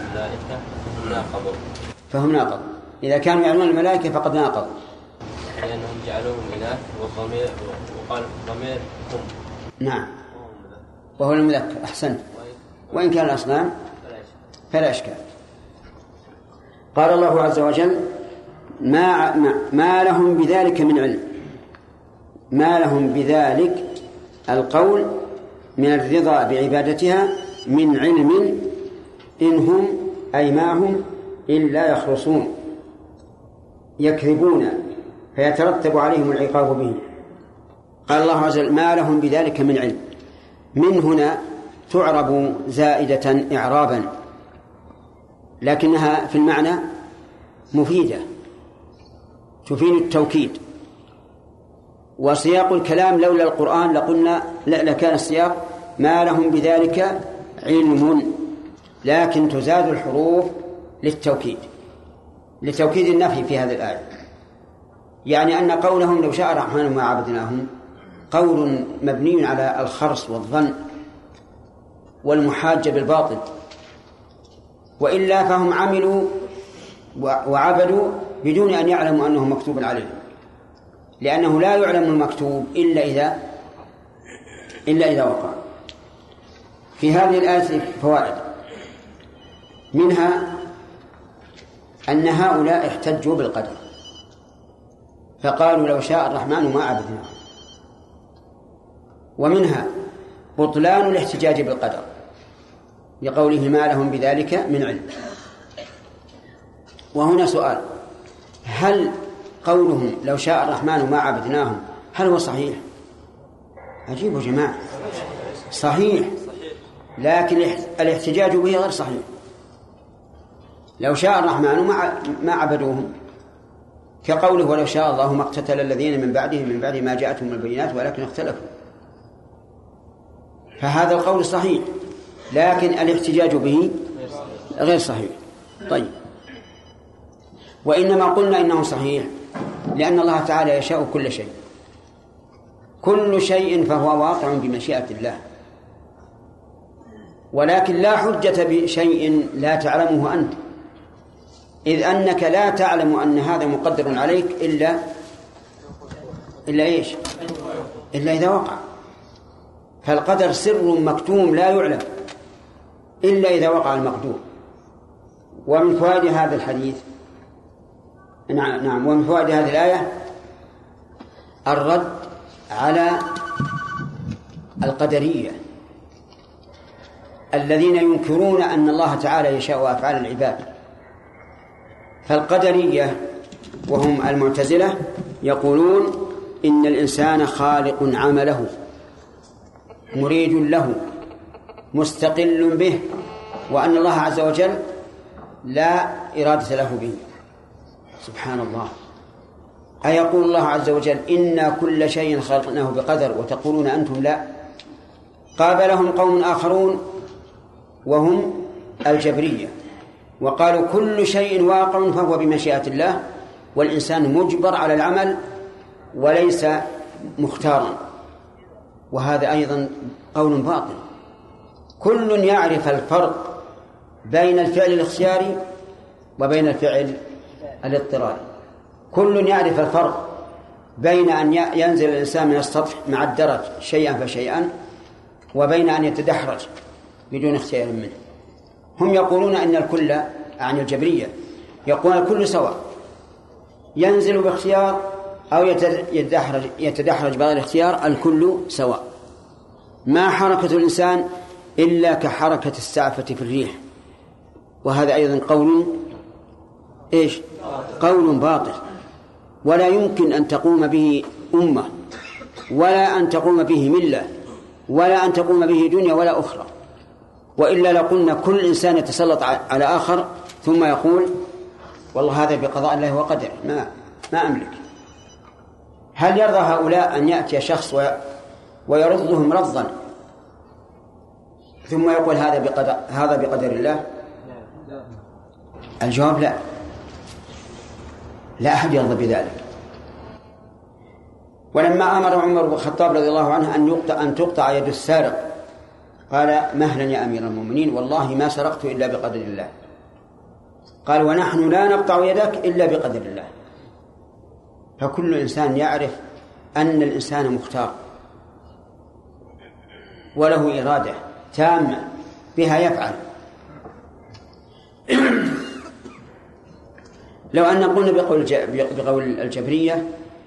الملائكة فهم ناقضوا فهم ناقضوا إذا كانوا يعلمون الملائكة فقد ناقضوا لأنهم جعلوهم إله والضمير وقال ضمير هم نعم. وهو المذكر. أحسنت. وإن كان الأصنام؟ فلا إشكال. قال الله عز وجل ما ما لهم بذلك من علم. ما لهم بذلك القول من الرضا بعبادتها من علم إن هم أي ما هم إلا يخرصون يكذبون فيترتب عليهم العقاب به. قال الله عز وجل ما لهم بذلك من علم. من هنا تعرب زائدة إعرابا لكنها في المعنى مفيدة تفيد التوكيد. وسياق الكلام لولا القرآن لقلنا لكان السياق ما لهم بذلك علم لكن تزاد الحروف للتوكيد لتوكيد النفي في هذه الآية. يعني أن قولهم لو شاء الرحمن ما عبدناهم قول مبني على الخرص والظن والمحاجة بالباطل. وإلا فهم عملوا وعبدوا بدون أن يعلموا أنه مكتوب عليهم. لأنه لا يعلم المكتوب إلا إذا إلا إذا وقع. في هذه الآية فوائد. منها أن هؤلاء احتجوا بالقدر. فقالوا لو شاء الرحمن ما عبدناه ومنها بطلان الاحتجاج بالقدر لقوله ما لهم بذلك من علم. وهنا سؤال هل قولهم لو شاء الرحمن ما عبدناهم هل هو صحيح؟ عجيب يا جماعة. صحيح. لكن الاحتجاج به غير صحيح. لو شاء الرحمن ما ما عبدوهم. كقوله ولو شاء الله ما اقتتل الذين من بعدهم من بعد ما جاءتهم البينات ولكن اختلفوا. فهذا القول صحيح لكن الاحتجاج به غير صحيح. طيب. وإنما قلنا إنه صحيح لأن الله تعالى يشاء كل شيء. كل شيء فهو واقع بمشيئة الله. ولكن لا حجة بشيء لا تعلمه أنت. إذ أنك لا تعلم أن هذا مقدر عليك إلا إلا إيش؟ إلا إذا وقع. فالقدر سر مكتوم لا يعلم إلا إذا وقع المقدور. ومن فوائد هذا الحديث نعم نعم ومن فوائد هذه الآية الرد على القدرية الذين ينكرون أن الله تعالى يشاء أفعال العباد. فالقدرية وهم المعتزلة يقولون إن الإنسان خالق عمله مريد له مستقل به وأن الله عز وجل لا إرادة له به. سبحان الله. أيقول الله عز وجل إنا كل شيء خلقناه بقدر وتقولون أنتم لا؟ قابلهم قوم آخرون وهم الجبرية. وقالوا كل شيء واقع فهو بمشيئة الله والإنسان مجبر على العمل وليس مختارا. وهذا أيضا قول باطل. كل يعرف الفرق بين الفعل الاختياري وبين الفعل الاضطراري. كل يعرف الفرق بين أن ينزل الإنسان من السطح مع الدرج شيئا فشيئا وبين أن يتدحرج بدون اختيار منه. هم يقولون أن الكل عن الجبرية يقولون الكل سواء. ينزل باختيار أو يتدحرج يتدحرج بغير اختيار الكل سواء. ما حركة الإنسان إلا كحركة السعفة في الريح. وهذا أيضا قول إيش؟ قول باطل. ولا يمكن أن تقوم به أمة ولا أن تقوم به ملة ولا أن تقوم به دنيا ولا أخرى. وإلا لقلنا كل إنسان يتسلط على آخر ثم يقول والله هذا بقضاء الله وقدره ما ما أملك. هل يرضى هؤلاء أن يأتي شخص ويردهم رفضا ثم يقول هذا بقدر هذا بقدر الله؟ الجواب لا. لا أحد يرضى بذلك. ولما أمر عمر بن الخطاب رضي الله عنه أن يقطع أن تقطع يد السارق قال مهلا يا أمير المؤمنين والله ما سرقت إلا بقدر الله. قال ونحن لا نقطع يدك إلا بقدر الله. فكل إنسان يعرف أن الإنسان مختار. وله إرادة تامة بها يفعل. لو أن قلنا بقول بقول الجبرية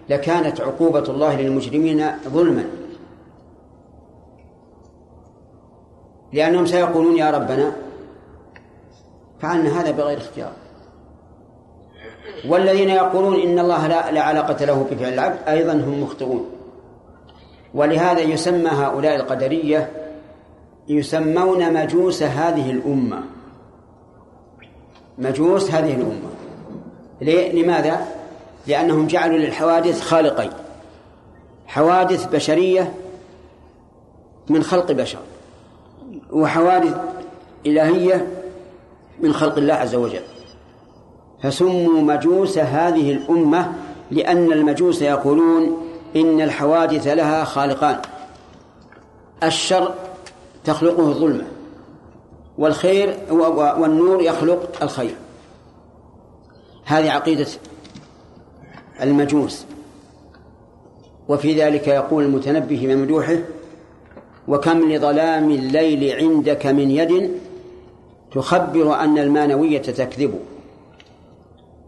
لكانت عقوبة الله للمجرمين ظلما. لأنهم سيقولون يا ربنا فعلنا هذا بغير اختيار. والذين يقولون إن الله لا, لا علاقة له بفعل العبد أيضا هم مخطئون. ولهذا يسمى هؤلاء القدرية يسمون مجوس هذه الأمة. مجوس هذه الأمة. لماذا؟ لأنهم جعلوا للحوادث خالقين. حوادث بشرية من خلق بشر. وحوادث إلهية من خلق الله عز وجل. فسموا مجوس هذه الأمة لأن المجوس يقولون إن الحوادث لها خالقان. الشر تخلقه الظلمة والخير والنور يخلق الخير. هذه عقيدة المجوس. وفي ذلك يقول المتنبي بمدوحه وكم لظلام الليل عندك من يد تخبر أن المانوية تكذب.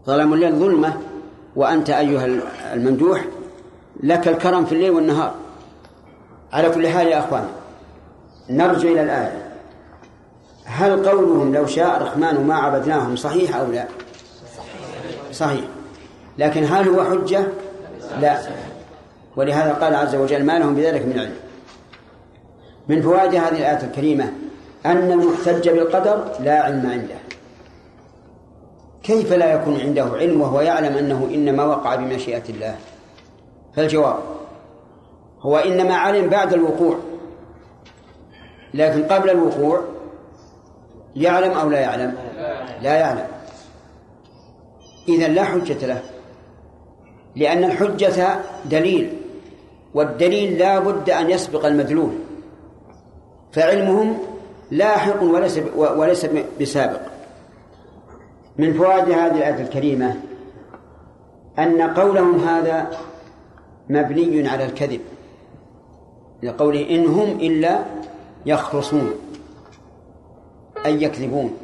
ظلام الليل ظلمة وأنت أيها الممدوح لك الكرم في الليل والنهار. على كل حال يا أخوان نرجع إلى الآية. هل قولهم لو شاء الرحمن ما عبدناهم صحيح أو لا؟ صحيح. لكن هل هو حجة؟ لا. ولهذا قال عز وجل ما لهم بذلك من علم. من فوائد هذه الآية الكريمة أن المحتج بالقدر لا علم عنده. كيف لا يكون عنده علم وهو يعلم أنه إنما وقع بمشيئة الله؟ فالجواب هو إنما علم بعد الوقوع لكن قبل الوقوع يعلم أو لا يعلم؟ لا يعلم. إذا لا حجة له لأن الحجة دليل والدليل لا بد أن يسبق المدلول. فعلمهم لاحق وليس وليس بسابق. من فوائد هذه الآية الكريمة أن قولهم هذا مبني على الكذب. لقوله إن هم إلا يخرصون أي يكذبون.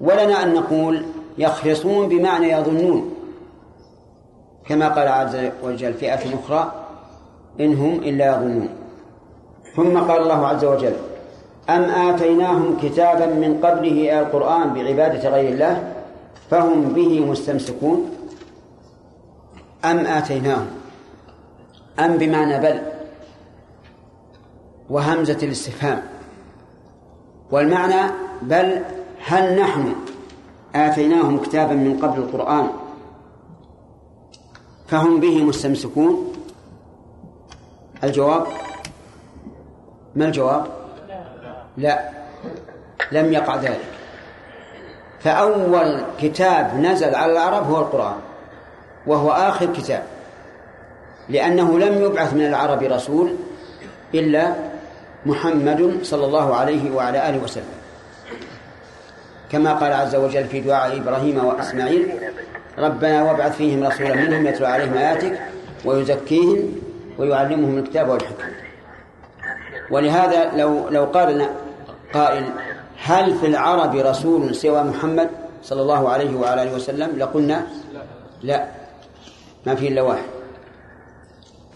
ولنا أن نقول يخرصون بمعنى يظنون. كما قال عز وجل فئة أخرى إن هم إلا يظنون. ثم قال الله عز وجل أم آتيناهم كتابا من قبله القرآن بعبادة غير الله فهم به مستمسكون. أم آتيناهم؟ أم بمعنى بل وهمزة الاستفهام. والمعنى بل هل نحن آتيناهم كتابا من قبل القرآن فهم به مستمسكون؟ الجواب ما الجواب؟ لا. لم يقع ذلك. فأول كتاب نزل على العرب هو القرآن وهو آخر كتاب لأنه لم يبعث من العرب رسول إلا محمد صلى الله عليه وعلى آله وسلم. كما قال عز وجل في دعاء إبراهيم وإسماعيل ربنا وابعث فيهم رسولا منهم يتلو عليهم آياتك ويزكيهم ويعلمهم الكتاب والحكمة. ولهذا لو لو قال قائل هل في العرب رسول سوى محمد صلى الله عليه وعلى آله وسلم؟ لقلنا لا ما في إلا واحد.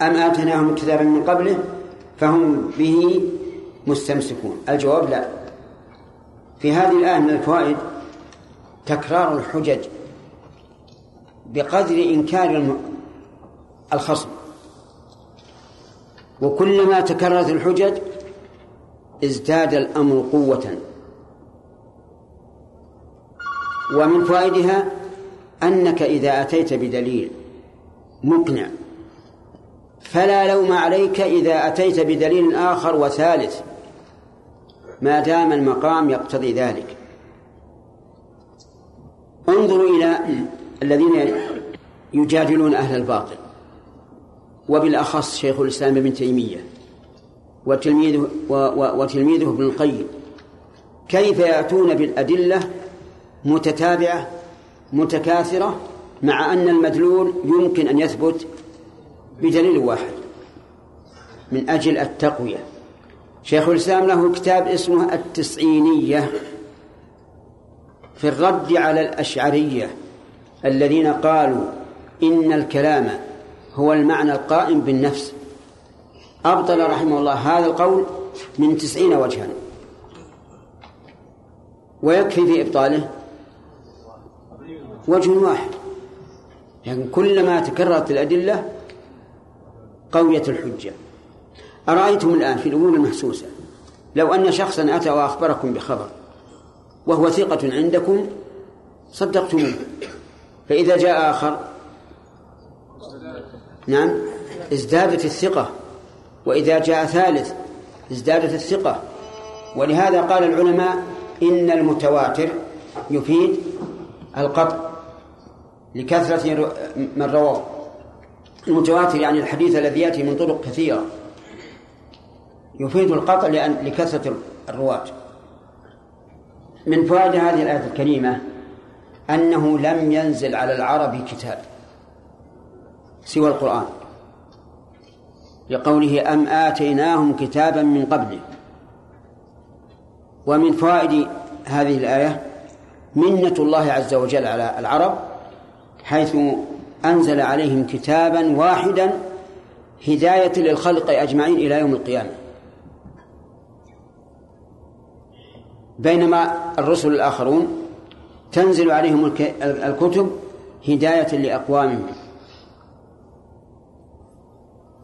أم آتيناهم كتابا من قبله فهم به مستمسكون؟ الجواب لا. في هذه الآية من الفوائد تكرار الحجج بقدر إنكار الخصم. وكلما تكررت الحجج ازداد الأمر قوة. ومن فوائدها أنك إذا أتيت بدليل مقنع. فلا لوم عليك إذا أتيت بدليل آخر وثالث. ما دام المقام يقتضي ذلك. انظروا إلى الذين يجادلون أهل الباطل. وبالأخص شيخ الإسلام ابن تيمية وتلميذه وتلميذه ابن القيم. كيف يأتون بالأدلة متتابعة متكاثرة مع أن المدلول يمكن أن يثبت بدليل واحد من أجل التقوية. شيخ الإسلام له كتاب اسمه التسعينية في الرد على الأشعرية الذين قالوا إن الكلام هو المعنى القائم بالنفس. أبطل رحمه الله هذا القول من تسعين وجها. ويكفي في إبطاله وجه واحد. لكن كلما تكررت الأدلة قوية الحجة. أرأيتم الآن في الأمور المحسوسة؟ لو أن شخصا أتى وأخبركم بخبر وهو ثقة عندكم صدقتموه. فإذا جاء آخر نعم. ازدادت الثقة. وإذا جاء ثالث ازدادت الثقة. ولهذا قال العلماء إن المتواتر يفيد القطع لكثرة من رواه. المتواتر يعني الحديث الذي يأتي من طرق كثيرة. يفيد القطع لأن لكثرة الرواة. من فوائد هذه الآية الكريمة أنه لم ينزل على العرب كتاب. سوى القرآن لقوله أم آتيناهم كتابا من قبله ومن فوائد هذه الآية منة الله عز وجل على العرب حيث أنزل عليهم كتابا واحدا هداية للخلق أجمعين إلى يوم القيامة. بينما الرسل الآخرون تنزل عليهم الكتب هداية لأقوامهم.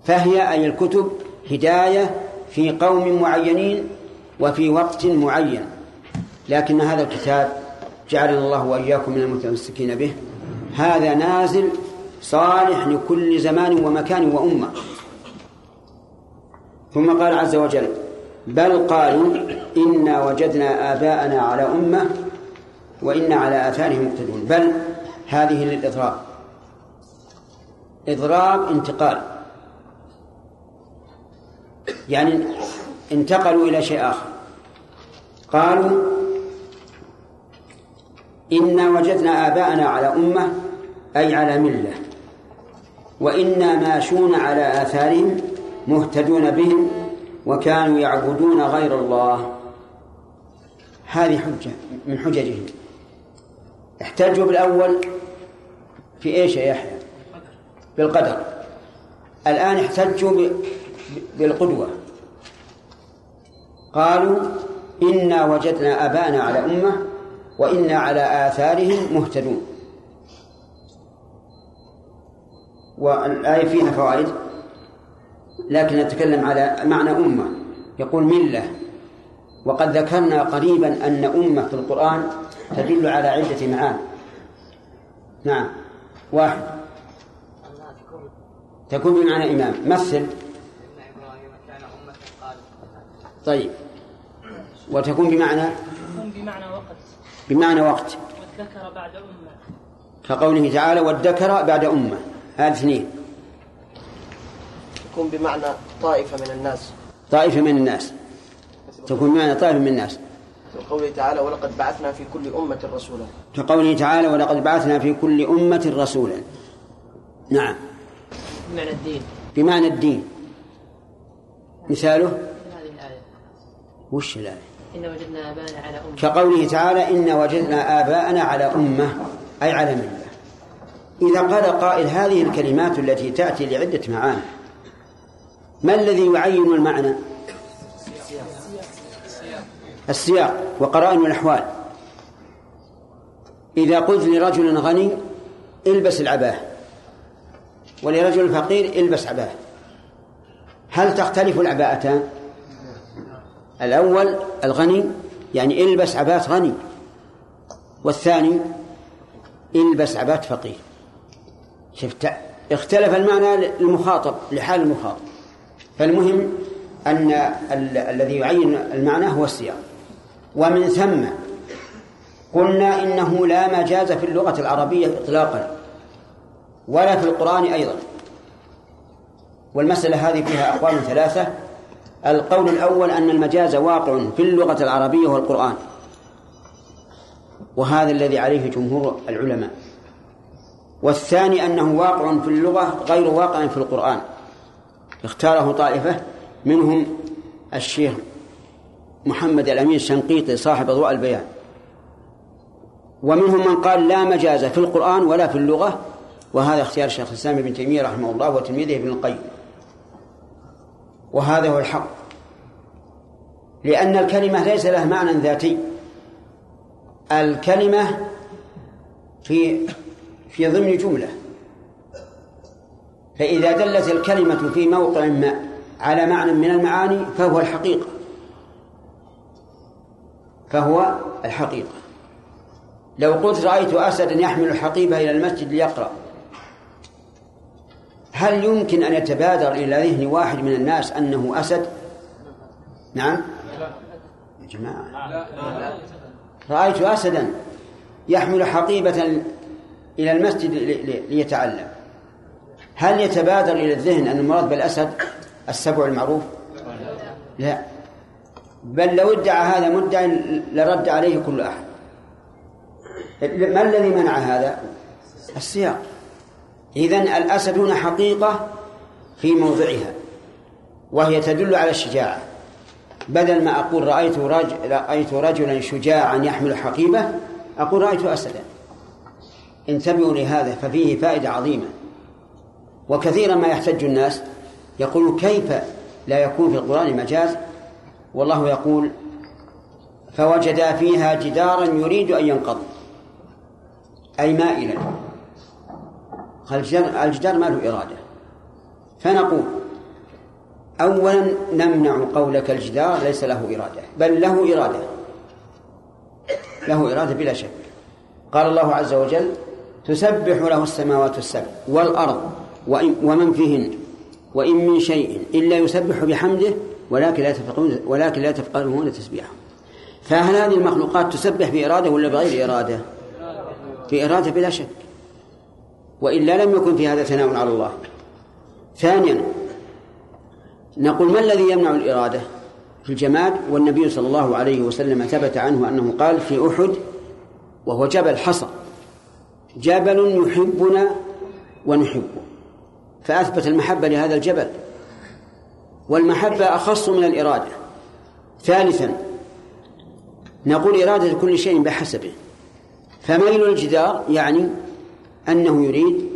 فهي أي الكتب هداية في قوم معينين وفي وقت معين. لكن هذا الكتاب جعلنا الله وإياكم من المتمسكين به. هذا نازل صالح لكل زمان ومكان وأمة. ثم قال عز وجل بل قالوا إنا وجدنا آباءنا على أمة وإنا على آثارهم مقتدون. بل هذه للإضراب. إضراب انتقال. يعني انتقلوا إلى شيء آخر. قالوا إنا وجدنا آباءنا على أمة أي على ملة وإنا ماشون على آثارهم مهتدون بهم وكانوا يعبدون غير الله. هذه حجة من حججهم. احتجوا بالأول في إيش يا يحيى؟ بالقدر. الآن احتجوا بالقدوة. قالوا إنا وجدنا أبانا على أمة وإنا على آثارهم مهتدون. والآية فيها فوائد لكن نتكلم على معنى أمة. يقول ملة. وقد ذكرنا قريبا أن أمة في القرآن تدل على عدة معاني نعم. واحد. تكون بمعنى إمام. مثل طيب. وتكون بمعنى؟ تكون بمعنى وقت. بمعنى وقت. والذكر بعد أمة. كقوله تعالى والذكر بعد أمة. هذه اثنين. تكون بمعنى طائفة من الناس. طائفة من الناس. تكون بمعنى طائفة من الناس. وقوله تعالى ولقد بعثنا في كل أمة رسولا. كقوله تعالى ولقد بعثنا في كل أمة رسولا. نعم. بمعنى الدين. بمعنى الدين. مثاله؟ وش الآية إن وجدنا آباءنا على أمة. كقوله تعالى إن وجدنا آباءنا على أمة أي على ملة. إذا قال قائل هذه الكلمات التي تأتي لعدة معاني ما الذي يعين المعنى؟ السياق وقرائن الأحوال. إذا قلت لرجل غني إلبس العباة. ولرجل فقير إلبس عباة. هل تختلف العباءتان؟ الأول الغني يعني إلبس عباة غني. والثاني إلبس عباة فقير. شفت؟ اختلف المعنى للمخاطب لحال المخاطب. فالمهم أن ال- الذي يعين المعنى هو السياق. ومن ثم قلنا إنه لا مجاز في اللغة العربية إطلاقا ولا في القرآن أيضا. والمسألة هذه فيها أقوال ثلاثة. القول الأول أن المجاز واقع في اللغة العربية والقرآن. وهذا الذي عليه جمهور العلماء. والثاني أنه واقع في اللغة غير واقع في القرآن. اختاره طائفة منهم الشيخ محمد الأمين الشنقيطي صاحب أضواء البيان. ومنهم من قال لا مجاز في القرآن ولا في اللغة وهذا اختيار الشيخ الإسلام ابن تيمية رحمه الله وتلميذه ابن القيم. وهذا هو الحق. لأن الكلمة ليس لها معنى ذاتي. الكلمة في في ضمن جملة. فإذا دلت الكلمة في موقع ما على معنى من المعاني فهو الحقيقة. فهو الحقيقة. لو قلت رأيت أسدا يحمل حقيبة إلى المسجد ليقرأ. هل يمكن أن يتبادر إلى ذهن واحد من الناس أنه أسد؟ نعم. يا جماعة. رأيت أسدا يحمل حقيبة إلى المسجد ليتعلم. هل يتبادر إلى الذهن أن المراد بالأسد السبع المعروف؟ لا. بل لو ادعى هذا مدعي لرد عليه كل أحد. ما الذي منع هذا؟ السياق. إذن الأسد هنا حقيقة في موضعها وهي تدل على الشجاعة. بدل ما أقول رأيت رجل رأيت رجلا شجاعا يحمل حقيبة أقول رأيت أسدا. انتبهوا لهذا ففيه فائدة عظيمة. وكثيرا ما يحتج الناس يقول كيف لا يكون في القرآن مجاز؟ والله يقول فوجدا فيها جدارا يريد أن ينقض أي مائلا. الجدار ما له إرادة. فنقول أولا نمنع قولك الجدار ليس له إرادة بل له إرادة. له إرادة بلا شك. قال الله عز وجل تسبح له السماوات السبع والأرض ومن فيهن وإن من شيء إلا يسبح بحمده ولكن لا تفقهون ولكن لا تفقهون تسبيحه. فهل هذه المخلوقات تسبح بإرادة ولا بغير إرادة؟ بإرادة بلا شك. وإلا لم يكن في هذا ثناء على الله. ثانيا نقول ما الذي يمنع الإرادة؟ في الجماد والنبي صلى الله عليه وسلم ثبت عنه أنه قال في أحد وهو جبل حصى جبل يحبنا ونحبه. فأثبت المحبة لهذا الجبل. والمحبة أخص من الإرادة. ثالثا نقول إرادة كل شيء بحسبه. فميل الجدار يعني أنه يريد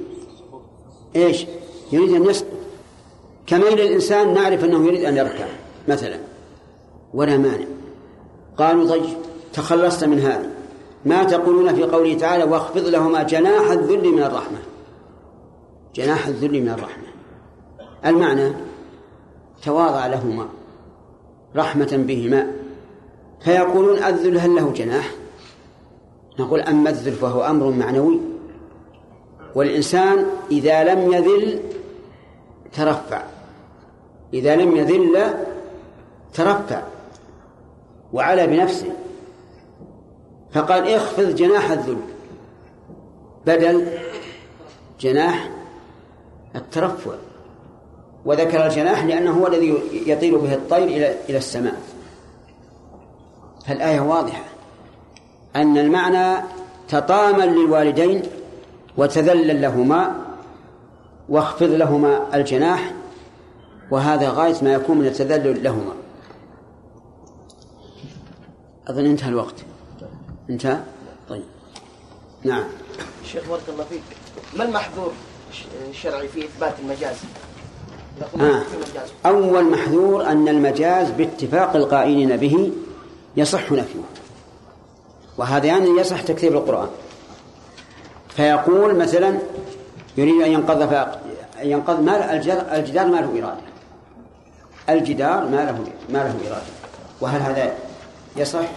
إيش؟ يريد أن يسقط. كميل الإنسان نعرف أنه يريد أن يركع مثلا. ولا مانع. قالوا طيب تخلصت من هذا. ما تقولون في قوله تعالى واخفض لهما جناح الذل من الرحمة جناح الذل من الرحمة. المعنى تواضع لهما رحمة بهما. فيقولون الذل هل له جناح؟ نقول أما الذل فهو أمر معنوي. والإنسان إذا لم يذل ترفع. إذا لم يذل ترفع وعلى بنفسه. فقال اخفض جناح الذل. بدل جناح الترفع. وذكر الجناح لأنه هو الذي يطير به الطير إلى إلى السماء. فالآية واضحة. أن المعنى تطامن للوالدين وتذلل لهما واخفض لهما الجناح وهذا غاية ما يكون من التذلل لهما. أظن انتهى الوقت. انتهى؟ طيب. نعم. شيخ بارك الله فيك. ما المحظور الشرعي في إثبات المجاز؟ آه. أول محذور أن المجاز باتفاق القائلين به يصح نفيه. وهذا يعني يصح تكذيب القرآن. فيقول مثلا يريد أن ينقض أن ينقض ما الجدار ما له إرادة. الجدار ما له ما له إرادة. وهل هذا يصح؟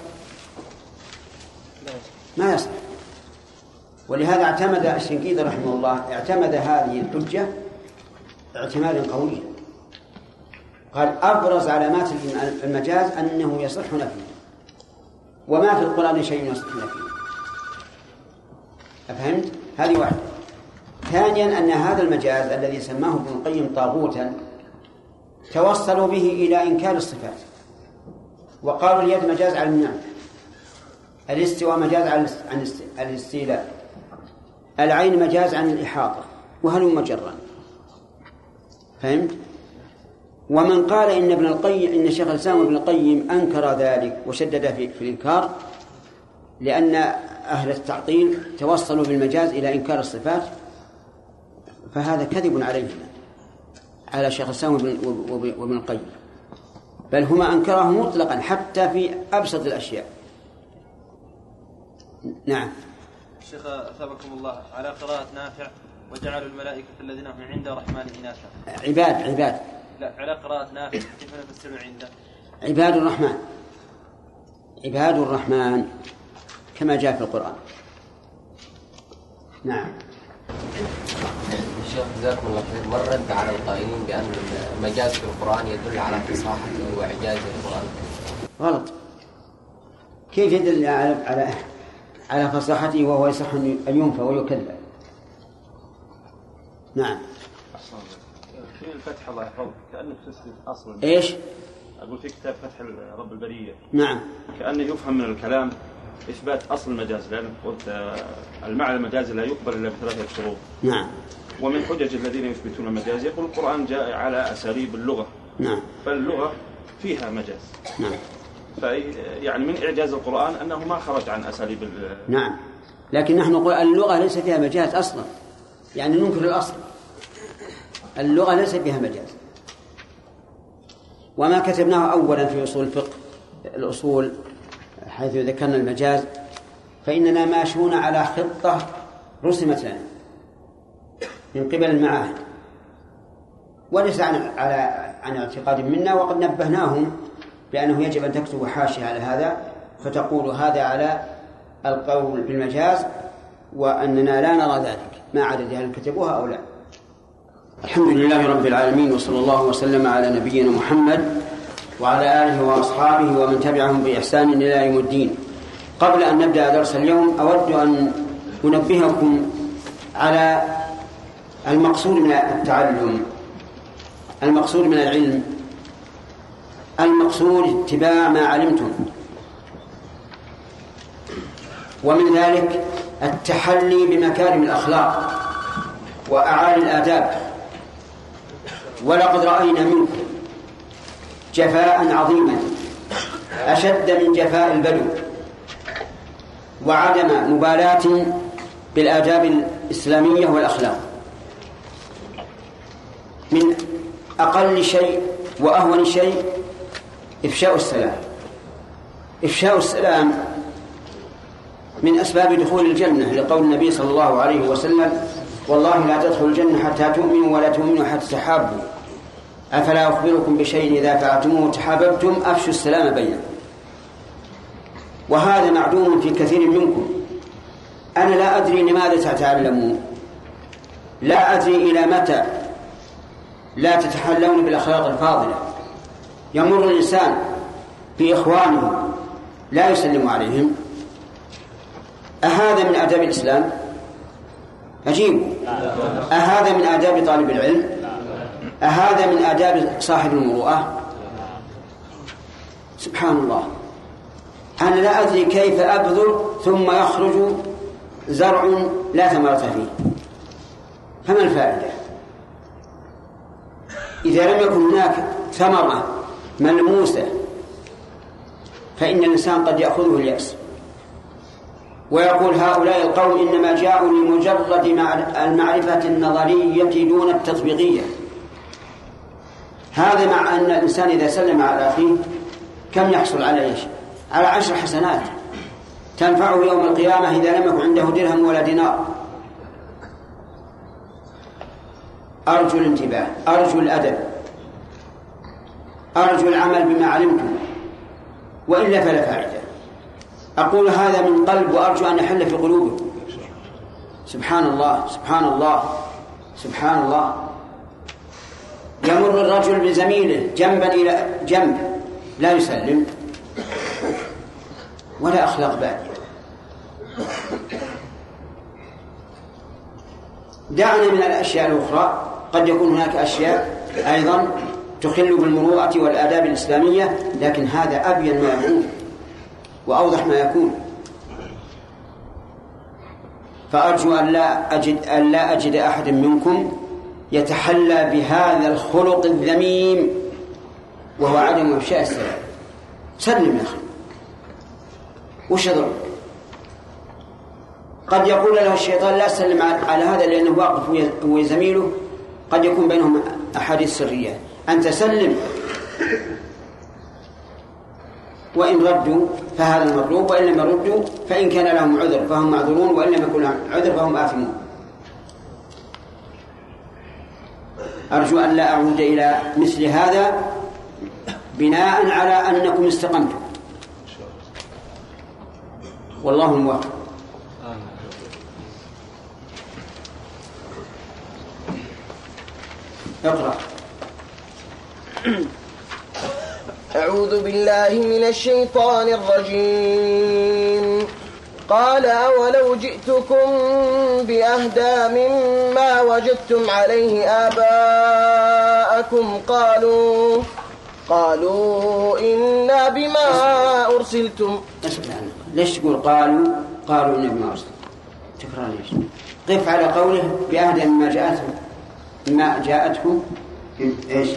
ما يصح. ولهذا اعتمد الشنقيطي رحمه الله اعتمد هذه الحجة اعتمادا قويا. قال أبرز علامات المجاز أنه يصح نفيه. وما في القرآن شيء يصح نفيه. أفهمت؟ هذه واحدة ثانيا أن هذا المجاز الذي سماه ابن القيم طاغوتا توصلوا به إلى إنكار الصفات وقالوا اليد مجاز على النعم الاستواء مجاز عن الاستيلاء العين مجاز عن الإحاطة وهل مجرا فهمت؟ ومن قال إن ابن القيم إن شيخ الإسلام ابن القيم أنكر ذلك وشدد في, في الإنكار لأن أهل التعطيل توصلوا بالمجاز إلى إنكار الصفات فهذا كذب عليهم. على شيخ الإسلام وابن القيم. بل هما أنكره مطلقا حتى في أبسط الأشياء. نعم. شيخ أثابكم الله. على قراءة نافع وجعلوا الملائكة الذين هم عند الرحمن إناثا عباد عباد. لا على قراءة نافع كيف نفسر عند عباد الرحمن. عباد الرحمن. كما جاء في القرآن. نعم. الشيخ جزاكم الله خير. ما الرد على القائلين بأن المجاز في القرآن يدل على فصاحته وإعجاز القرآن؟ غلط. كيف يدل على على على فصاحته وهو يصح أن ينفى ويكذب؟ نعم. في الفتح الله يحفظك. كأنك تثبت أصل إيش؟ أقول في كتاب فتح رب البرية. نعم. كأنه يفهم من الكلام. إثبات أصل المجاز لأن قلت آه، المعنى المجازي لا يقبل إلا بثلاثة شروط. نعم. ومن حجج الذين يثبتون المجاز يقول القرآن جاء على أساليب اللغة. نعم. فاللغة فيها مجاز. نعم. في يعني من إعجاز القرآن أنه ما خرج عن أساليب ال- نعم. لكن نحن نقول اللغة ليس فيها مجاز أصلا. يعني ننكر الأصل. اللغة ليس فيها مجاز. وما كتبناه أولا في أصول الفقه الأصول حيث ذكرنا المجاز فإننا ماشون على خطة رسمت لنا من قبل المعاهد. وليس عن على عن اعتقاد منا وقد نبهناهم بأنه يجب أن تكتبوا حاشية على هذا فتقول هذا على القول بالمجاز وأننا لا نرى ذلك ما عدد هل كتبوها أو لا الحمد لله رب العالمين وصلى الله وسلم على نبينا محمد وعلى آله وأصحابه ومن تبعهم بإحسان إلى يوم الدين. قبل أن نبدأ درس اليوم أود أن أنبهكم على المقصود من التعلم المقصود من العلم المقصود اتباع ما علمتم ومن ذلك التحلي بمكارم الأخلاق وأعالي الآداب. ولقد رأينا منكم جفاء عظيما أشد من جفاء البدو وعدم مبالاة بالآداب الإسلامية والأخلاق. من أقل شيء وأهون شيء إفشاء السلام. إفشاء السلام من أسباب دخول الجنة لقول النبي صلى الله عليه وسلم والله لا تدخل الجنة حتى تؤمنوا ولا تؤمنوا حتى تحابوا. أفلا أخبركم بشيء إذا فعلتموه تحاببتم؟ أفشوا السلام بينكم. وهذا معدوم في كثير منكم. أنا لا أدري لماذا تتعلمون لا أدري إلى متى لا تتحلون بالأخلاق الفاضلة. يمر الإنسان بإخوانه لا يسلم عليهم. أهذا من آداب الإسلام؟ أجيب أهذا من آداب طالب العلم؟ أهذا من آداب صاحب المروءة؟ سبحان الله أنا لا أدري كيف أبذر ثم يخرج زرع لا ثمرة فيه فما الفائدة؟ إذا لم يكن هناك ثمرة ملموسة فإن الإنسان قد يأخذه اليأس ويقول هؤلاء القوم إنما جاءوا لمجرد المعرفة النظرية دون التطبيقية هذا مع أن الإنسان إذا سلم على أخيه كم يحصل على إيش؟ على عشر حسنات. تنفعه يوم القيامة إذا لم يكن عنده درهم ولا دينار. أرجو الانتباه أرجو الأدب. أرجو العمل بما علمتم وإلا فلا فائدة أقول هذا من قلب وأرجو أن يحل في قلوبكم. سبحان الله سبحان الله سبحان الله. يمر الرجل بزميله جنبا إلى جنب لا يسلم ولا أخلاق بادية. دعنا من الأشياء الأخرى قد يكون هناك أشياء أيضا تخل بالمروءة والآداب الإسلامية لكن هذا أبين ما يكون وأوضح ما يكون. فأرجو أن لا أجد أن لا أجد أحد منكم يتحلى بهذا الخلق الذميم وهو عدم إفشاء السلام. سلم يا أخي. وش يضر قد يقول له الشيطان لا سلم على هذا لأنه واقف هو زميله قد يكون بينهم أحاديث سرية. أنت سلم. وإن ردوا فهذا المطلوب وإن لم يردوا فإن كان لهم عذر فهم معذورون وإن لم يكن لهم عذر فهم آثمون. أرجو أن لا أعود إلى مثل هذا بناء على أنكم استقمتم. والله الموفق اقرأ. أعوذ بالله من الشيطان الرجيم. قال أولو جئتكم بأهدى مما وجدتم عليه آباءكم قالوا قالوا إنا بما أرسلتم ليش تقول قالوا؟ قالوا إنا بما أرسلتم. تكرار ليش قف على قوله بأهدى مما جاءتهم. ما جاءتكم إيش؟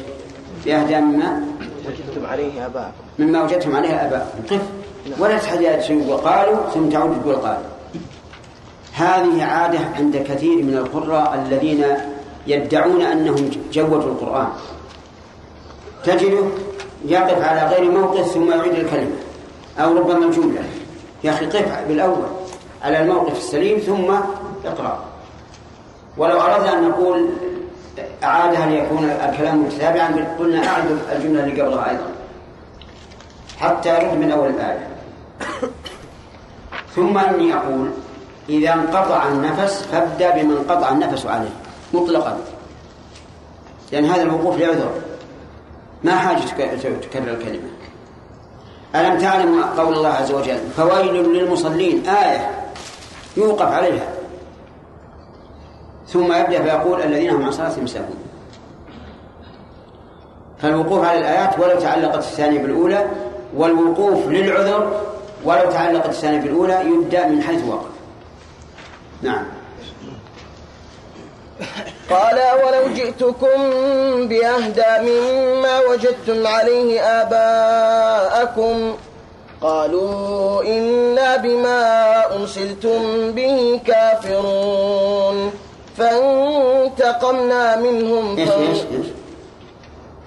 بأهدى مما وجدتم عليه آباءكم. مما وجدتم عليه آباءكم. قف. ولا تحتاج تقول قالوا ثم تعود تقول قالوا. هذه عادة عند كثير من القراء الذين يدعون أنهم جودوا القرآن. تجده يقف على غير موقف ثم يعيد الكلمة أو ربما الجملة. يا أخي قف بالأول على الموقف السليم ثم اقرأ. ولو أردنا أن نقول أعادها ليكون الكلام متتابعا قلنا أعد الجملة اللي قبلها أيضا. حتى يرد من أول الآية. ثم إني أقول إذا انقطع النفس فابدأ بمن انقطع النفس عليه مطلقا. لأن هذا الوقوف لعذر ما حاجة تكرر الكلمة. ألم تعلم قول الله عز وجل فويل للمصلين؟ آية يوقف عليها. ثم يبدأ فيقول الذين هم عن صلاتهم ساهون فالوقوف على الآيات ولو تعلقت الثانية بالأولى والوقوف للعذر ولو تعلقت الثانية بالأولى يبدأ من حيث وقف. نعم. قال ولو جئتكم بأهدى مما وجدتم عليه آباءكم. قالوا إنا بما أرسلتم به كافرون. فانتقمنا منهم إيش إيش إيش؟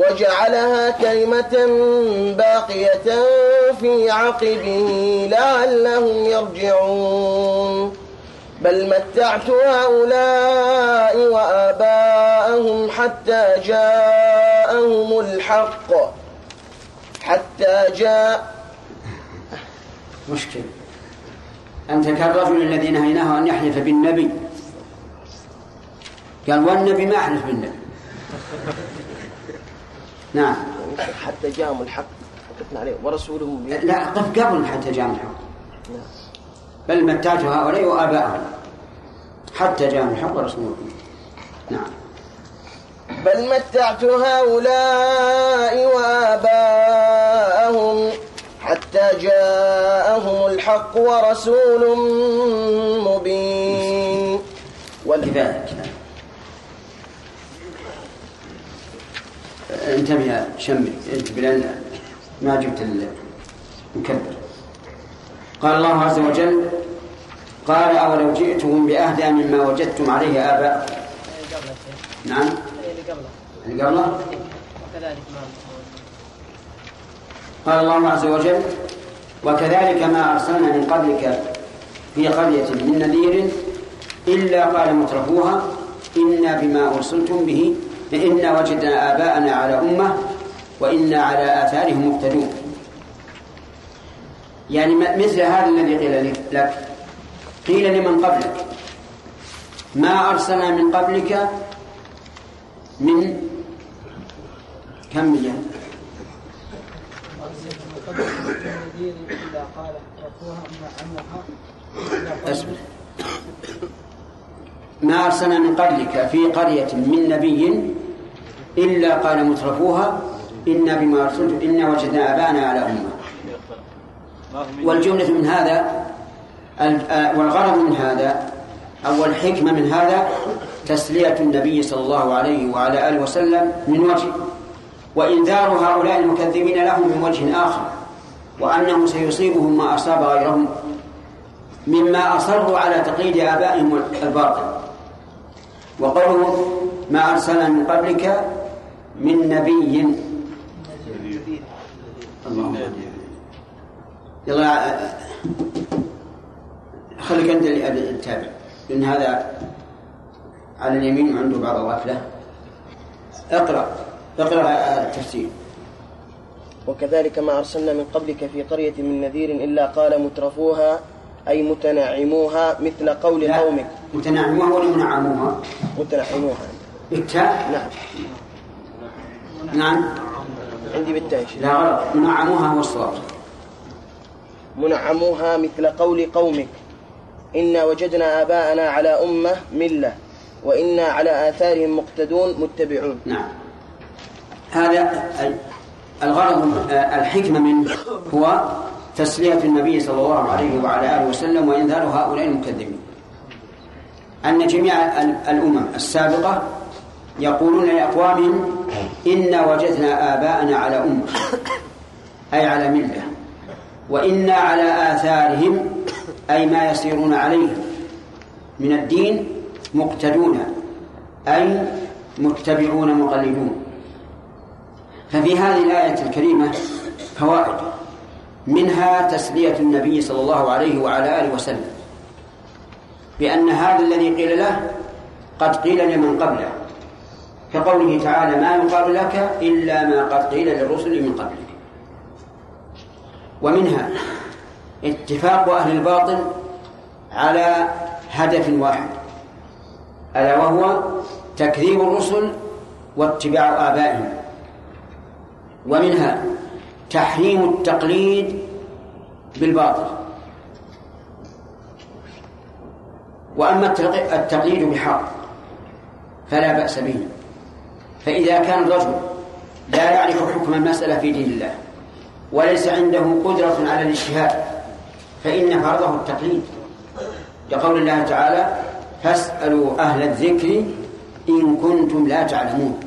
وجعلها كلمة باقية في عقبه لعلهم يرجعون. بل متعت هؤلاء وآباءهم حتى جاءهم الحق. حتى جاء مشكلة أنت كالرجل الذي نهيناه أن يحلف بالنبي. قال والنبي ما أحلف بالنبي. نعم. حتى جاءهم الحق وقفنا عليه ورسولهم لا قف قبل حتى جاءهم الحق. بل متعت هؤلاء وآباءهم حتى جاءهم الحق ورسوله نعم. بل متعت هؤلاء وآباءهم حتى جاءهم الحق ورسول مبين. ولذلك انتبه يا شمي انتبه لأن ما جبت المكبر. قال الله عز وجل قال أولو جئتهم بأهدى مما وجدتم عليه آباءكم؟ نعم. اللي قبله. قال الله عز وجل وكذلك ما أرسلنا من قبلك في قرية من نذير إلا قال مترفوها إنا بما أرسلتم به إنا وجدنا آباءنا على أمة وإنا على آثارهم مقتدون يعني مثل هذا الذي قيل لك. قيل لمن قبلك. ما أرسلنا من قبلك من كم مليون؟ أسمع. ما أرسلنا من قبلك في قرية من نبي إلا قال مترفوها إنا بما أرسلتم إنا وجدنا آباءنا على أمة. والجملة من هذا والغرض من هذا أو الحكمة من هذا تسلية النبي صلى الله عليه وعلى آله وسلم من وجه. وإنذار هؤلاء المكذبين لهم من وجه آخر وأنه سيصيبهم ما أصاب غيرهم مما أصروا على تقليد آبائهم الباطل. وقوله ما أرسلنا من قبلك من نبي. الله. يلا خليك أنت اللي تتابع لأن هذا على اليمين وعنده بعض الغفلة. اقرأ اقرأ التفسير. وكذلك ما أرسلنا من قبلك في قرية من نذير إلا قال مترفوها أي متنعموها مثل قول. قومك. متنعموها ولا منعموها؟ متنعموها. بالتاء؟ نعم. نعم. عندي بالتاء لا غلط. منعموها هو الصواب منعموها مثل قول قومك. إنا وجدنا آباءنا على أمة ملة وإنا على آثارهم مقتدون متبعون. نعم. هذا الغرض الحكمة منه هو تسلية النبي صلى الله عليه وعلى آله وسلم وإنذار هؤلاء المكذبين. أن جميع الأمم السابقة يقولون لأقوامهم إنا وجدنا آباءنا على أمة أي على ملة وإنا على آثارهم أي ما يسيرون عليه من الدين مقتدون أي متبعون مقلدون. ففي هذه الآية الكريمة فوائد. منها تسلية النبي صلى الله عليه وعلى آله وسلم. بأن هذا الذي قيل له قد قيل لمن قبله. كقوله تعالى ما يقال لك إلا ما قد قيل للرسل من قبلك. ومنها اتفاق أهل الباطل على هدف واحد ألا وهو تكذيب الرسل واتباع آبائهم. ومنها تحريم التقليد بالباطل. وأما التقليد بحق فلا بأس به. فإذا كان الرجل لا يعرف حكم المسألة في دين الله وليس عنده قدرة على الاجتهاد فإن فرضه التقليد. لقول الله تعالى فاسألوا أهل الذكر إن كنتم لا تعلمون.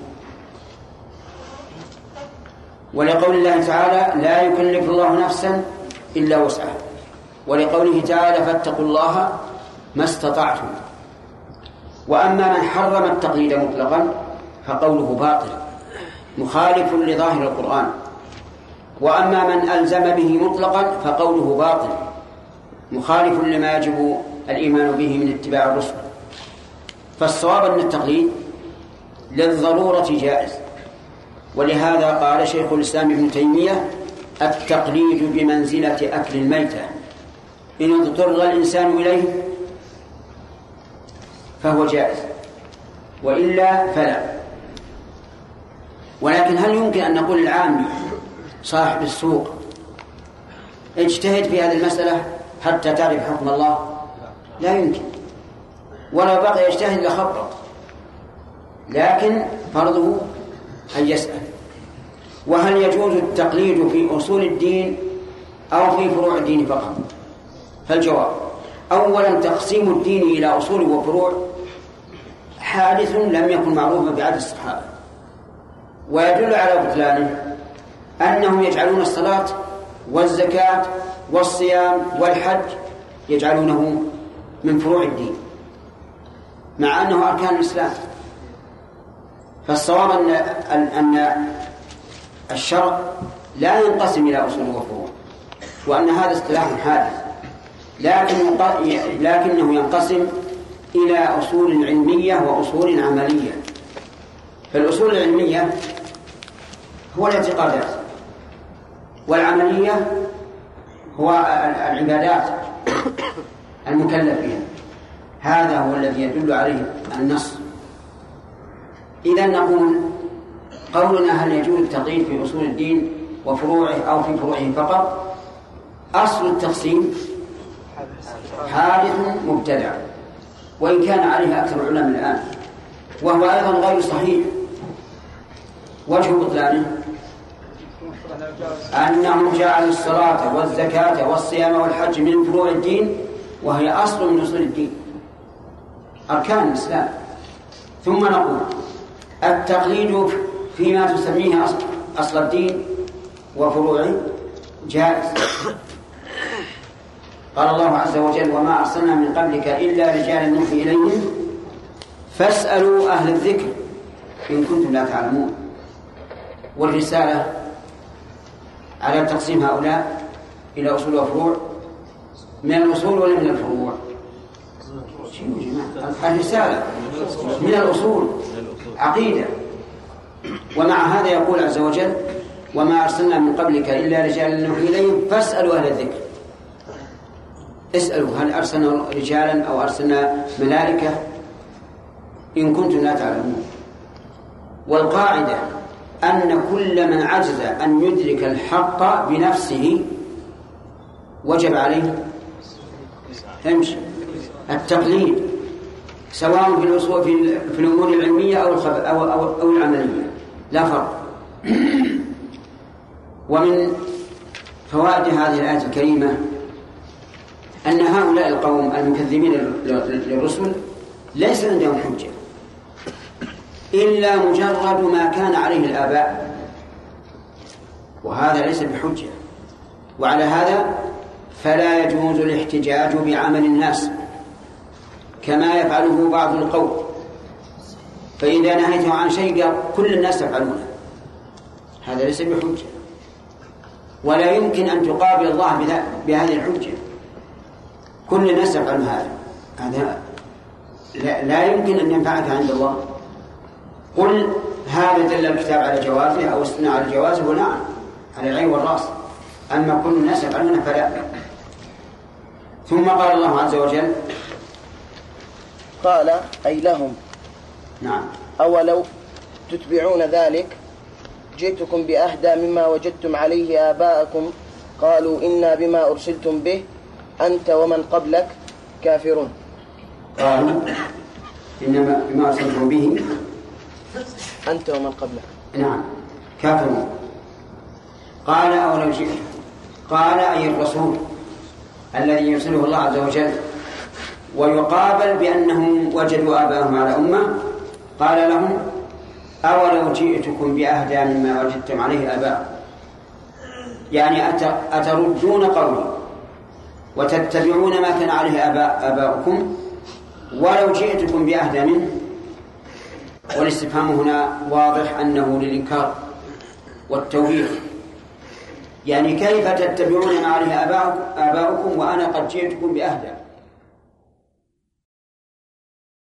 ولقول الله تعالى لا يكلف الله نفسا إلا وسعها. ولقوله تعالى فاتقوا الله ما استطعتم. وأما من حرم التقليد مطلقا فقوله باطل مخالف لظاهر القرآن. وأما من ألزم به مطلقا فقوله باطل مخالف لما يجب الإيمان به من اتباع الرسل. فالصواب أن التقليد للضرورة جائز. ولهذا قال شيخ الإسلام ابن تيمية التقليد بمنزلة أكل الميتة. إن اضطر الإنسان إليه فهو جائز وإلا فلا. ولكن هل يمكن أن نقول العامي صاحب السوق اجتهد في هذه المسألة حتى تعرف حكم الله؟ لا يمكن. ولو بقي يجتهد لخبط لكن فرضه أن يسأل؟ وهل يجوز التقليد في أصول الدين أو في فروع الدين فقط؟ فالجواب أولا تقسيم الدين إلى أصول وفروع. حادث لم يكن معروفا بعد الصحابة. ويدل على بطلانه أنهم يجعلون الصلاة والزكاة والصيام والحج يجعلونه من فروع الدين مع أنه أركان الإسلام. فالصواب أن أن الشرع لا ينقسم إلى أصول وفروع وأن هذا اصطلاح حادث لكن لكنه ينقسم إلى أصول علمية وأصول عملية. فالأصول العلمية هو الاعتقادات والعملية هو العبادات المكلف بها هذا هو الذي يدل عليه النص. إذا نقول قولنا هل يجوز التقييد في أصول الدين وفروعه أو في فروعه فقط؟ أصل التقسيم حادث مبتدع وإن كان عليه أكثر العلماء الآن وهو أيضا غير صحيح. وجه بطلانه أنهم جعلوا الصلاة والزكاة والصيام والحج من فروع الدين وهي أصل من أصول الدين أركان الإسلام. ثم نقول التقليد فيما تسميه أصل, أصل الدين وفروعه جائز. قال الله عز وجل وما أرسلنا من قبلك إلا رجالا نوحي إليهم. فاسألوا أهل الذكر إن كنتم لا تعلمون. والرسالة على تقسيم هؤلاء إلى أصول وفروع. من الأصول ولا من الفروع؟ الرسالة من الأصول. عقيدة. ومع هذا يقول عز وجل وما أرسلنا من قبلك إلا رجالا نوحي إليهم. فاسألوا أهل الذكر. اسألوا هل أرسلنا رجالا أو أرسلنا ملائكة؟ إن كنتم لا تعلمون. والقاعدة أن كل من عجز أن يدرك الحق بنفسه وجب عليه امشي التقليد. سواء في الأصول في, في الأمور العلمية أو أو, أو, أو العملية. لا فرق. ومن فوائد هذه الآية الكريمة أن هؤلاء القوم المكذبين للرسل ليس عندهم حجة إلا مجرد ما كان عليه الآباء. وهذا ليس بحجة. وعلى هذا فلا يجوز الاحتجاج بعمل الناس. كما يفعله بعض القوم. فإذا نهيته عن شيء قال كل الناس يفعلونه. هذا ليس بحجة. ولا يمكن أن تقابل الله بهذه الحجة. كل الناس يفعل هذا. هذا لا, لا يمكن أن ينفعك عند الله. قل هذا دل الكتاب على جوازه أو السنة على جوازه ونعم على العين والرأس. أما كل الناس يفعلونه فلا. ثم قال الله عز وجل قال أي لهم. نعم. أولو تتبعون ذلك؟ جئتكم بأهدى مما وجدتم عليه آباءكم قالوا إنا بما أرسلتم به أنت ومن قبلك كافرون. قالوا إنما بما أرسلتم به أنت ومن قبلك. نعم كافرون. قال أولو جئت. قال أي الرسول الذي يرسله الله عز وجل ويقابل بأنهم وجدوا آباءهم على أمة. قال لهم أولو جئتكم بأهدى مما وجدتم عليه آباءكم يعني أتردون قولي وتتبعون ما كان عليه آباء آباؤكم؟ ولو جئتكم بأهدى منه. والاستفهام هنا واضح أنه للإنكار والتوبيخ يعني كيف تتبعون ما عليه آباؤكم وأنا قد جئتكم بأهدى؟